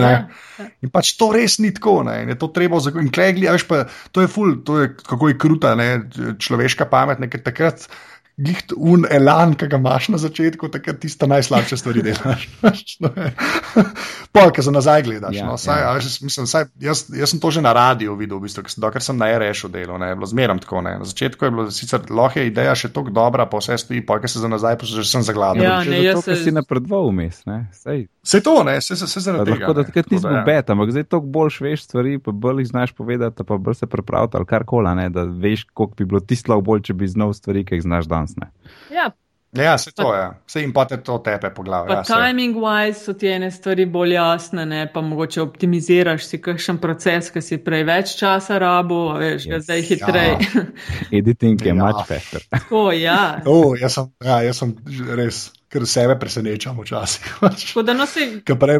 Ne. Ja, ja. In pač to res ni tako, ne, in je to treba zagotoviti. In klegli, a veš pa, to je ful, to je kako je kruta, ne, človeška pamet, nekaj takrat. Glih un elan, ki ga imaš na začetku, takrat tiste najslabše stvari delaš. No, Pol, ki za nazaj gledaš. Ja, no, saj, ja. a veš, mislim, saj, jaz, jaz sem to že na radiju videl, v bistvu, ker sem- dokler sem na RS-u delal, ne, je bilo zmeram tako. Ne. Na začetku je bilo sicer lahko je ideja še tako dobra, pa vse stoji, pa ker se za nazaj poslušaš, sem zagladen. Ja, Če ne, jaz ker se- si napredoval vmes, ne, sej. Se to, ne, se, se, se zaradi tega. Lahko da takrat da, ja. bet, ampak zdaj toliko bolj veš stvari, pa bolj jih znaš povedati, pa bolj se prepraviti ali karkoli, ne, da veš, koliko bi bilo tisto lahko bolj, če bi znal stvari, ki jih znaš danes. Ne. Ja, Ja, se to je. Ja. Se jim pa te to tepe po glavi. Ja, saj. timing wise so ti ene stvari bolj jasne, ne, pa mogoče optimiziraš si kakšen proces, ki si prej več časa rabo, a veš, ga Yes. zdaj hitreje. Editing je Ja. much faster. Tako, ja. O, jaz sem, ja, jaz sem res, ker sebe presenečam včasih.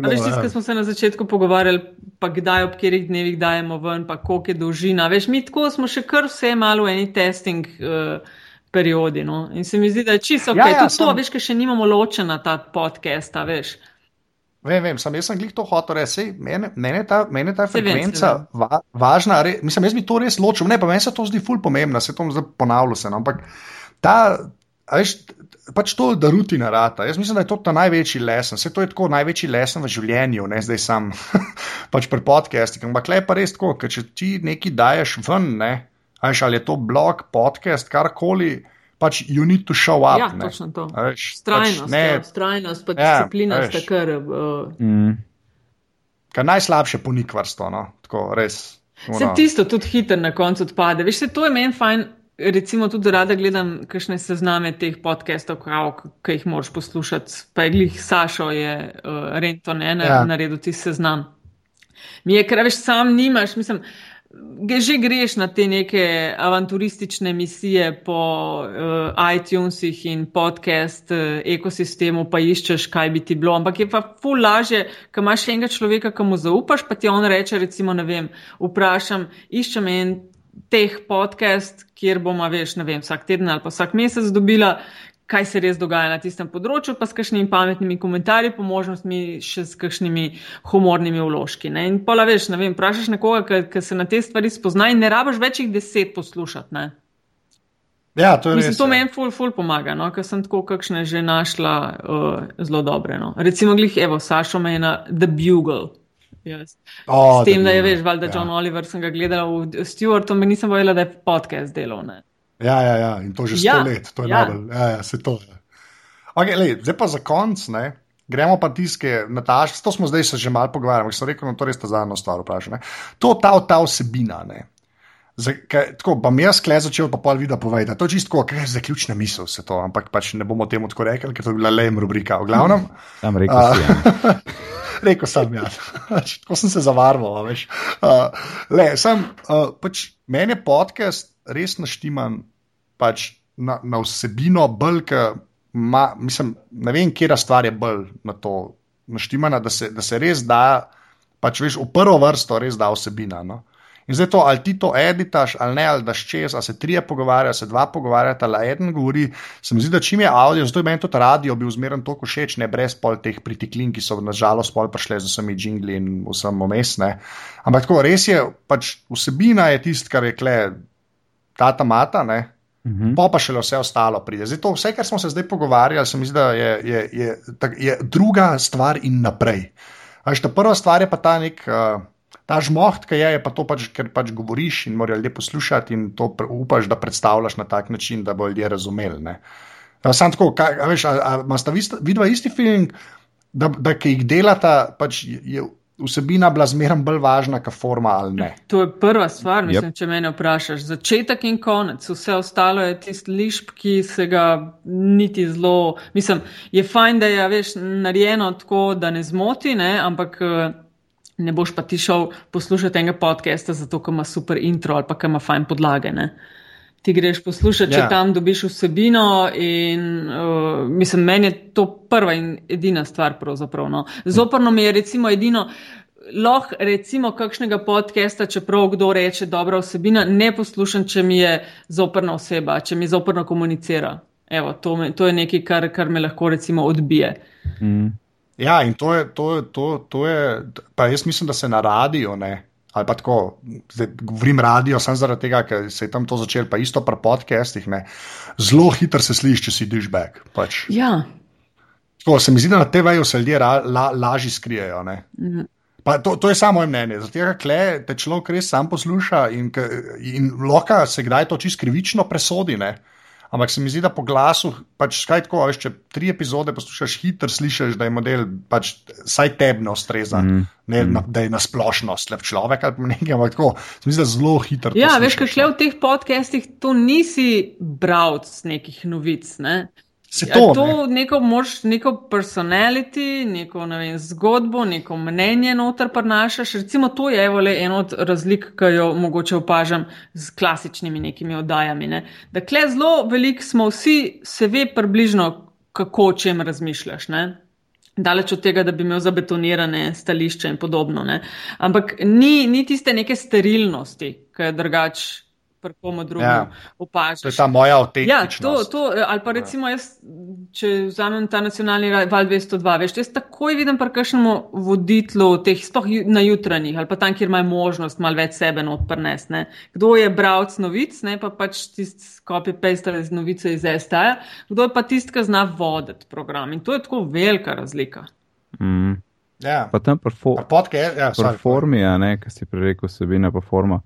Da no tisto, ja. smo se na začetku pogovarjali, pa kdaj ob katerih dnevih dajemo ven, pa koliko je dolžina. Veš, mi tako smo še kar vse malo v eni testing uh, periodi. No? In se mi zdi, da je čisto ok. Ja, Ja, Tudi to, sem- veš, ker še nimamo ločena ta podcast, a veš. Vem, vem, sem, jaz sem glih to hotel reči. Mene, mene, ta, mene ta frekvenca vem. va, važna, re, mislim, jaz bi to res ločil. Ne, pa meni se to zdi ful pomembno, se to zdaj ponavlja se. No, ampak ta, veš, pač to, da rutina rata. Jaz mislim, da je to ta največji lesen. Vse to je tako največji lesen v življenju, ne zdaj sam pač pri podcastih. Ampak le pa res tako, ker če ti nekaj daješ ven, ne, a veš, ali je to blog, podcast, karkoli, pač you need to show up. Ja, ne. točno to. A Veš, Strajnost, pač, ne, ja, strajnost pa Ja, disciplina veš. sta kar. Uh, Mm. kar najslabše ponikvarstvo, no, tako res. Se ono. tisto tudi hitro na koncu odpade. Veš, se to je meni fajn. Recimo tudi rada gledam kakšne sezname teh podcastov, ki jih moraš poslušati. Pa je glih Sašo je uh, Rento ne, ne, ja. naredil ti seznam. Mi je, ker veš, sam nimaš, mislim, že greš na te neke avanturistične misije po uh, iTunesih in podcast uh, ekosistemu, pa iščeš, kaj bi ti bilo. Ampak je pa ful laže, ko imaš enega človeka, ki mu zaupaš, pa ti on reče, recimo, ne vem, vprašam, iščem en teh podcast, kjer bomo, veš, ne vem, vsak teden ali pa vsak mesec dobila, kaj se res dogaja na tistem področju, pa s kakšnimi pametnimi komentarji, po možnosti še s kakšnimi humornimi vložki. Ne? In pola veš, ne vem, vprašaš nekoga, ki se na te stvari spozna in ne rabiš več jih deset poslušati. Ne? Ja, to je Mislim, res. to ja. meni ful, ful pomaga, no? ker sem tako kakšne že našla uh, zelo dobre. No? Recimo, glih, evo, Sašo me je na The Bugle. Yes. O, S tem, da je Bugle, veš, valjda ja. John Oliver sem ga gledala v Stewartu, me nisem povedala, da je podcast delal. Ne? Ja, ja, ja, in to že sto Ja, let, to je ja. najbolj, ja, ja, se to je. Okay, lej, zdaj pa za konc, ne, gremo pa tiske, Nataša, to smo zdaj se že malo pogovarjali, ampak sem rekel, no, to res ta zadnja stvar vprašam. ne. To, ta, ta vsebina, ne. Zakaj, tako, pa mi jaz kle začel, pa pol vida povedati. To je čisto, kaj je zaključna misel vse to, ampak pač ne bomo temu tako rekli, ker to je bila lem rubrika. V glavnem, Tam rekel A. rekel sem, ja. tako sem se zavarval. Uh, sem, uh, pač, meni je podcast res naštiman pač na, na vsebino, bolj, ke ma, mislim, ne vem, stvar je bolj na to naštimana, da se, da se res da, pač veš, v prvo vrsto res da vsebina. No? In zdaj to, ali ti to editaš, ali ne, ali daš čez, ali se trije pogovarjajo, se dva pogovarjata, ali eden govori. Se mi zdi, da čim je avdio, zato je meni tudi radio bil zmeren toliko všeč, ne brez pol teh pritiklin, ki so nažalost pol prišle z vsemi jingli in vsem omestne. Ampak tako, res je, pač vsebina je tisto, kar je kle, tata mata, ne. Mhm. Pa pa še vse ostalo pride. Zdaj, to, vse, kar smo se zdaj pogovarjali, se mi zdi, da je, je, je, tak, je druga stvar in naprej. Až ta prva stvar je pa ta nek. Uh, Ta žmoht, ki je, je pa to, pač, ker pač govoriš in morajo ljudje poslušati, in to upaš, da predstavljaš na tak način, da bo ljudje razumeli. ne. Ja, Sam tako, kaj, a veš, a, a, a sta vidva isti feeling, da, da ki jih delata, pač je vsebina bila zmeraj bolj važna, kot forma ali ne. To je prva stvar, mislim, Yep. yep. če me vprašaš. Začetek in konec, vse ostalo je tisti lišp, ki se ga niti zelo. Mislim, je fajn, da je veš, narejeno tako, da ne zmoti, ne? ampak eh, ne boš pa ti šel poslušati enega podcasta, zato ker ima super intro ali pa ker ima fajn podlage. Ne? Ti greš poslušati, če Ja. tam dobiš vsebino, in uh, mislim, meni je to prva in edina stvar. pravzaprav, No. Zoprno mi je recimo edino, lahko recimo kakšnega podcasta, čeprav kdo reče dobra vsebina, ne poslušam, če mi je zoprna oseba, če mi zoprno komunicira. Evo, to, me, to je nekaj, kar, kar me lahko recimo odbije. Mm. Ja, in to je, to, je, to, to je, pa jaz mislim, da se na radio, ne, ali pa tako, zdaj govorim radio, samo zaradi tega, ker se je tam to začelo, pa isto pri podcastih, ne, zelo hitro se sliši, če si dižbek. Pač. Ja, Tako, se mi zdi, da na TV-ju se ljudje ra, la, lažje skrijejo. Ne. Pa to, to je samo moje mnenje. Zato, ker te človek res sam posluša in, in loka se kdaj to čisto krivično presodi. Ne. Ampak se mi zdi, da po glasu, pač skaj tako, a veš, če tri epizode poslušaš, hitro slišiš, da je model pač saj tebi ne ustreza, mm. ne, mm. Na, da je nasplošno slab človek ali pa nekaj, ampak tako, se mi zdi, da zelo hitro. to ja veš, kaj no. v teh podcastih to nisi bravc nekih novic. Ne? Se Ja, to, to ne. neko, mož, neko personality, neko ne vem, zgodbo, neko mnenje noter prinašaš. Recimo, to je evo, le ena od razlik, ki jo mogoče opažam z klasičnimi nekimi oddajami. Ne? Da kle zelo veliko smo vsi, se ve približno, kako o čem razmišljaš. Ne? Daleč od tega, da bi imel zabetonirane stališče in podobno. Ne? Ampak ni, ni tiste neke sterilnosti, ki je drugač pri komu drugemu Ja. ja. opažaš. To je ta moja Ja, avtentičnost. to, to, ali pa recimo jaz, če vzamem ta nacionalni val 202, veš, jaz takoj vidim pri kakšnemu voditlu teh, sploh na jutranjih, ali pa tam, kjer imajo možnost malo več sebe not prnest, ne. Kdo je bravc novic, ne, pa pač tisti copy-paste iz novice iz STA, kdo je pa tisti, ki zna voditi program. In to je tako velika razlika. Mm. Ja. Pa tam Podcast, ja, pri sorry, formi, a ne, ki si prej rekel, vsebina pa forma.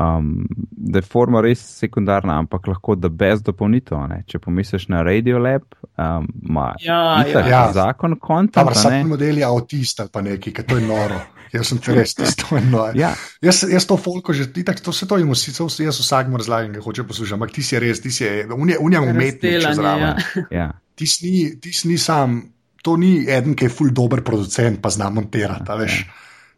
Um, da je forma res sekundarna, ampak lahko da brez dopolnitev. ne. Če pomisliš na Radiolab, um, ima Ja, itak ja. zakon Ta konta. vsak model je avtist ali pa nekaj, ker to je noro. Jaz sem res, to je noro. Ja, Jaz, jaz to folko že, itak, to se to jim vsi, jaz vsakmu razlagam, kaj hoče poslušati, ampak ti si res, ti si unija umetnik, če Razdelanje, zraven. ja. ja. Ti si ti si ni sam, to ni eden, ki je ful dober producent, pa zna montirati. a veš.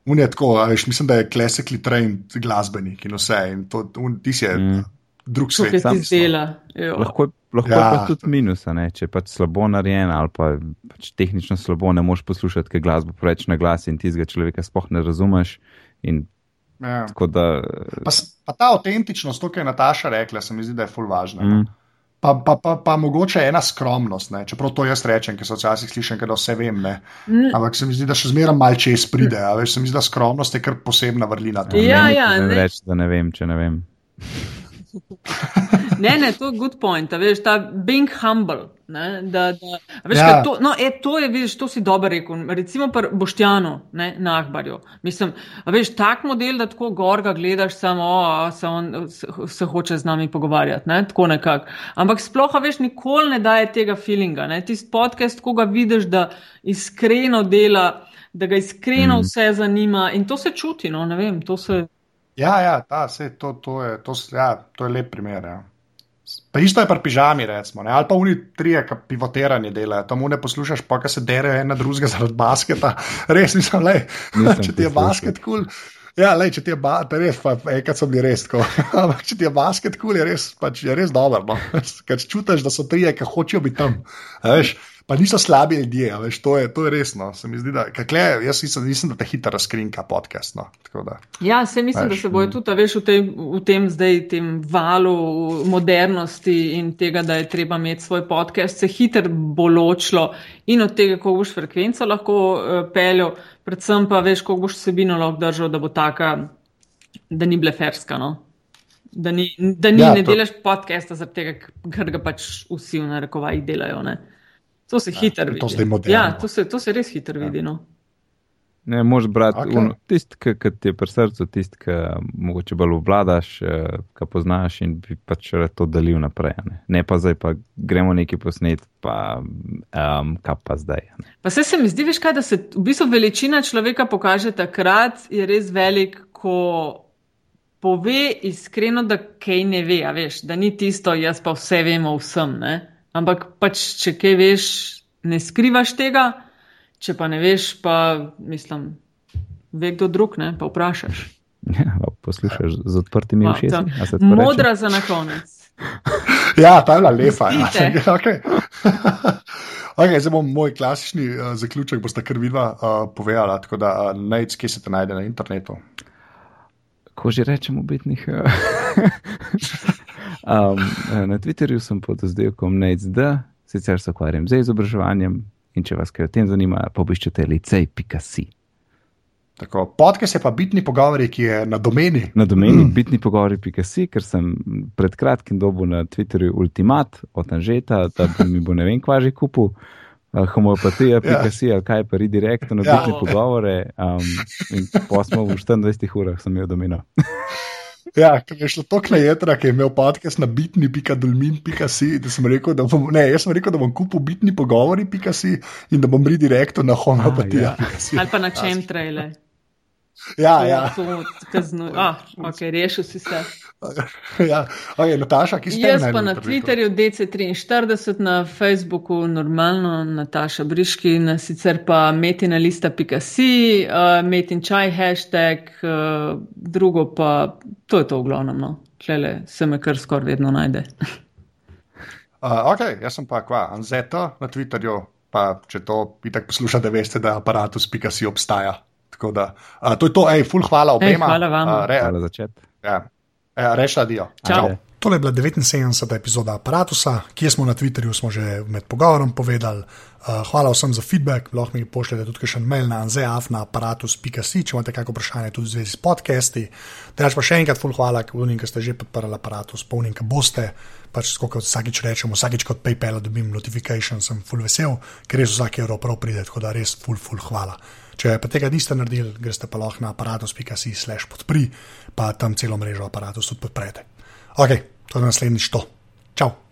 Un je tako, a veš, mislim, da je classically trained glasbenik in vse. In to, un, ti si Mm. drug Tukaj svet. ti zdela. jo. Lahko, lahko Ja. pa tudi minus, a ne? če je pač slabo narejen ali pa pač tehnično slabo, ne moš poslušati, ker glasbo preveč na glas in tistega človeka sploh ne razumeš. In Ja. da, Pa, pa ta avtentičnost, to, kar je Nataša rekla, se mi zdi, da je ful važna. no. mm, Pa, pa, pa, pa mogoče ena skromnost, ne? čeprav to jaz rečem, ker se včasih slišim, da vse vem. Ne? Ampak se mi zdi, da še zmeraj malo čez pride. a Veš, se mi zdi, da skromnost je kar posebna vrlina. tukaj. Ja, ne ja, ne. reči, da ne vem, če ne vem. Ne, ne, to je good point. a Veš, ta being humble. Ne, da, da, veš, Ja. to, no, e, to je, vidiš, to si dobro rekel. Recimo pri Boštjanu ne, na Akbarju. Mislim, veš, tak model, da tako gorga gledaš, samo o, se, on, se, hoče z nami pogovarjati. Ne, tako nekako. Ampak sploh, veš, nikoli ne daje tega feelinga. ne. Tisti podcast, ko ga vidiš, da iskreno dela, da ga iskreno mm. vse zanima in to se čuti. No, ne vem, to se. Ja, ja, ta, sej, to, to, je, to, ja, to je lep primer. Ja. Pa isto je pri pižami, recimo, ne? ali pa oni trije, ki pivotiranje delajo, tam ne poslušaš, pa ka se derejo en na drugega zaradi basketa. Res nisem, le, če ti je basket kul. Cool, Ja, lej, če ti je ba, pa res, pa enkrat so bili res tako. Ampak če ti je basket kul, cool, je res, pač je res dober. No? Ker čutiš, da so trije, ki hočejo biti tam. Veš, pa niso slabi ljudje, veš, to je, to je resno. Se mi zdi, da, kakle, jaz nisem, nisem da te hitro razkrinka podcast. No? Da. Ja, se mislim, da Veš, se bojo tudi, a veš, v tem, v tem zdaj tem valu modernosti in tega, da je treba imeti svoj podcast, se hitro bo ločilo in od tega, koliko boš frekvenco lahko uh, peljal, predvsem pa veš, koliko boš vsebino lahko držal, da bo taka, da ni bleferska. No? Da ni, da ni ja, ne to- delaš podcasta, zaradi tega, ker ga pač vsi v narekovajih delajo. Ne? To se hitro vidi. to. Ja, to se, to se res hitro vidi. No? Ne, moš brati okay. tisti, ki ti je pri srcu, tisti, ki mogoče bolj obvladaš, ki poznaš in bi pač to delil naprej. a Ne? ne pa zdaj, pa gremo nekaj posnet, pa um, kaj pa zdaj. a Ne? Pa se, se mi zdi, veš kaj, da se v bistvu veličina človeka pokaže takrat, je res velik, ko pove iskreno, da kaj ne ve, a veš, da ni tisto, jaz pa vse vemo vsem. Ne? Ampak pač, če kaj veš, ne skrivaš tega, če pa ne veš, pa mislim, ve kdo drug, ne? pa vprašaš. Ja, pa poslušaš z odprtimi Wow, ušesi. reče? Modra za na konec. Ja, ta je bila lepa. Ja. Pustite. Okay. Okay, zdaj bom moj klasični uh, zaključek, boste kar vidva uh, povedala. Tako da, uh, najc, kje se te najde na internetu. Ko že rečem, ubitnih. um, na Twitterju sem pod oddelkom NAICD, sicer se ukvarjam z izobraževanjem in če vas kaj o tem zanima, pa obiščete licej.si. Tako, podcast je pa bitni pogovori, ki je na domeni. Na domeni bitni pogovori.si, ker sem pred kratkim dobil na Twitterju ultimat od Anžeta, da mi bo ne vem kva že kupil. Uh, Homopatija.si ali kaj pa redirektor na Ja. bitne pogovore. Um, in pa smo v 24 urah sem imel domino. Ja, ker je šlo tako na jedra, ki je imel podcast na bitni.dolmin.si, da sem rekel, da bom, ne, jaz sem rekel, da bom kupil bitni pogovori.si in da bom redirektor na homopatija.si. Ali pa na čem trajle. Ja, ja. To, kaznu, ah, ok, rešil si se. ja. Okay, Nataša, ki si Jaz pa na Twitterju DC43, na Facebooku normalno Nataša Briški, na sicer pa metinalista.si, uh, metin čaj hashtag, uh, drugo pa to je to v glavnem. No. Tlele se me kar skoraj vedno najde. Uh, ok, jaz sem pa kva, Anzeta na Twitterju, pa če to itak poslušate, veste, da aparatus.si obstaja. Tako da, uh, to je to, hej, full hvala obema. hvala vam. Uh, re, Hvala začet. ja. uh, Reš adijo. Čau. Tole je bila 79. epizoda aparata, kjer smo na Twitterju smo že med pogovorom povedali. Uh, hvala vsem za feedback, lahko mi pošljete tudi še mail na anzeaf.aparatus.si, če imate kakšno vprašanje tudi v zvezi s podcasti. Drugač pa še enkrat full hvala, unim, ki ste že podprli aparatus, polnim, ki boste. Pač kot vsakič rečemo, vsakič kot PayPal dobim notifikation, sem full vesel, ker res vsak evro prav pride, tako da res full, full hvala. Če pa tega niste naredili, greste pa lahko na aparatus.si/slash podpri, pa tam celo mrežo aparatus tudi podprete. Ok, to je naslednjič to. Čau!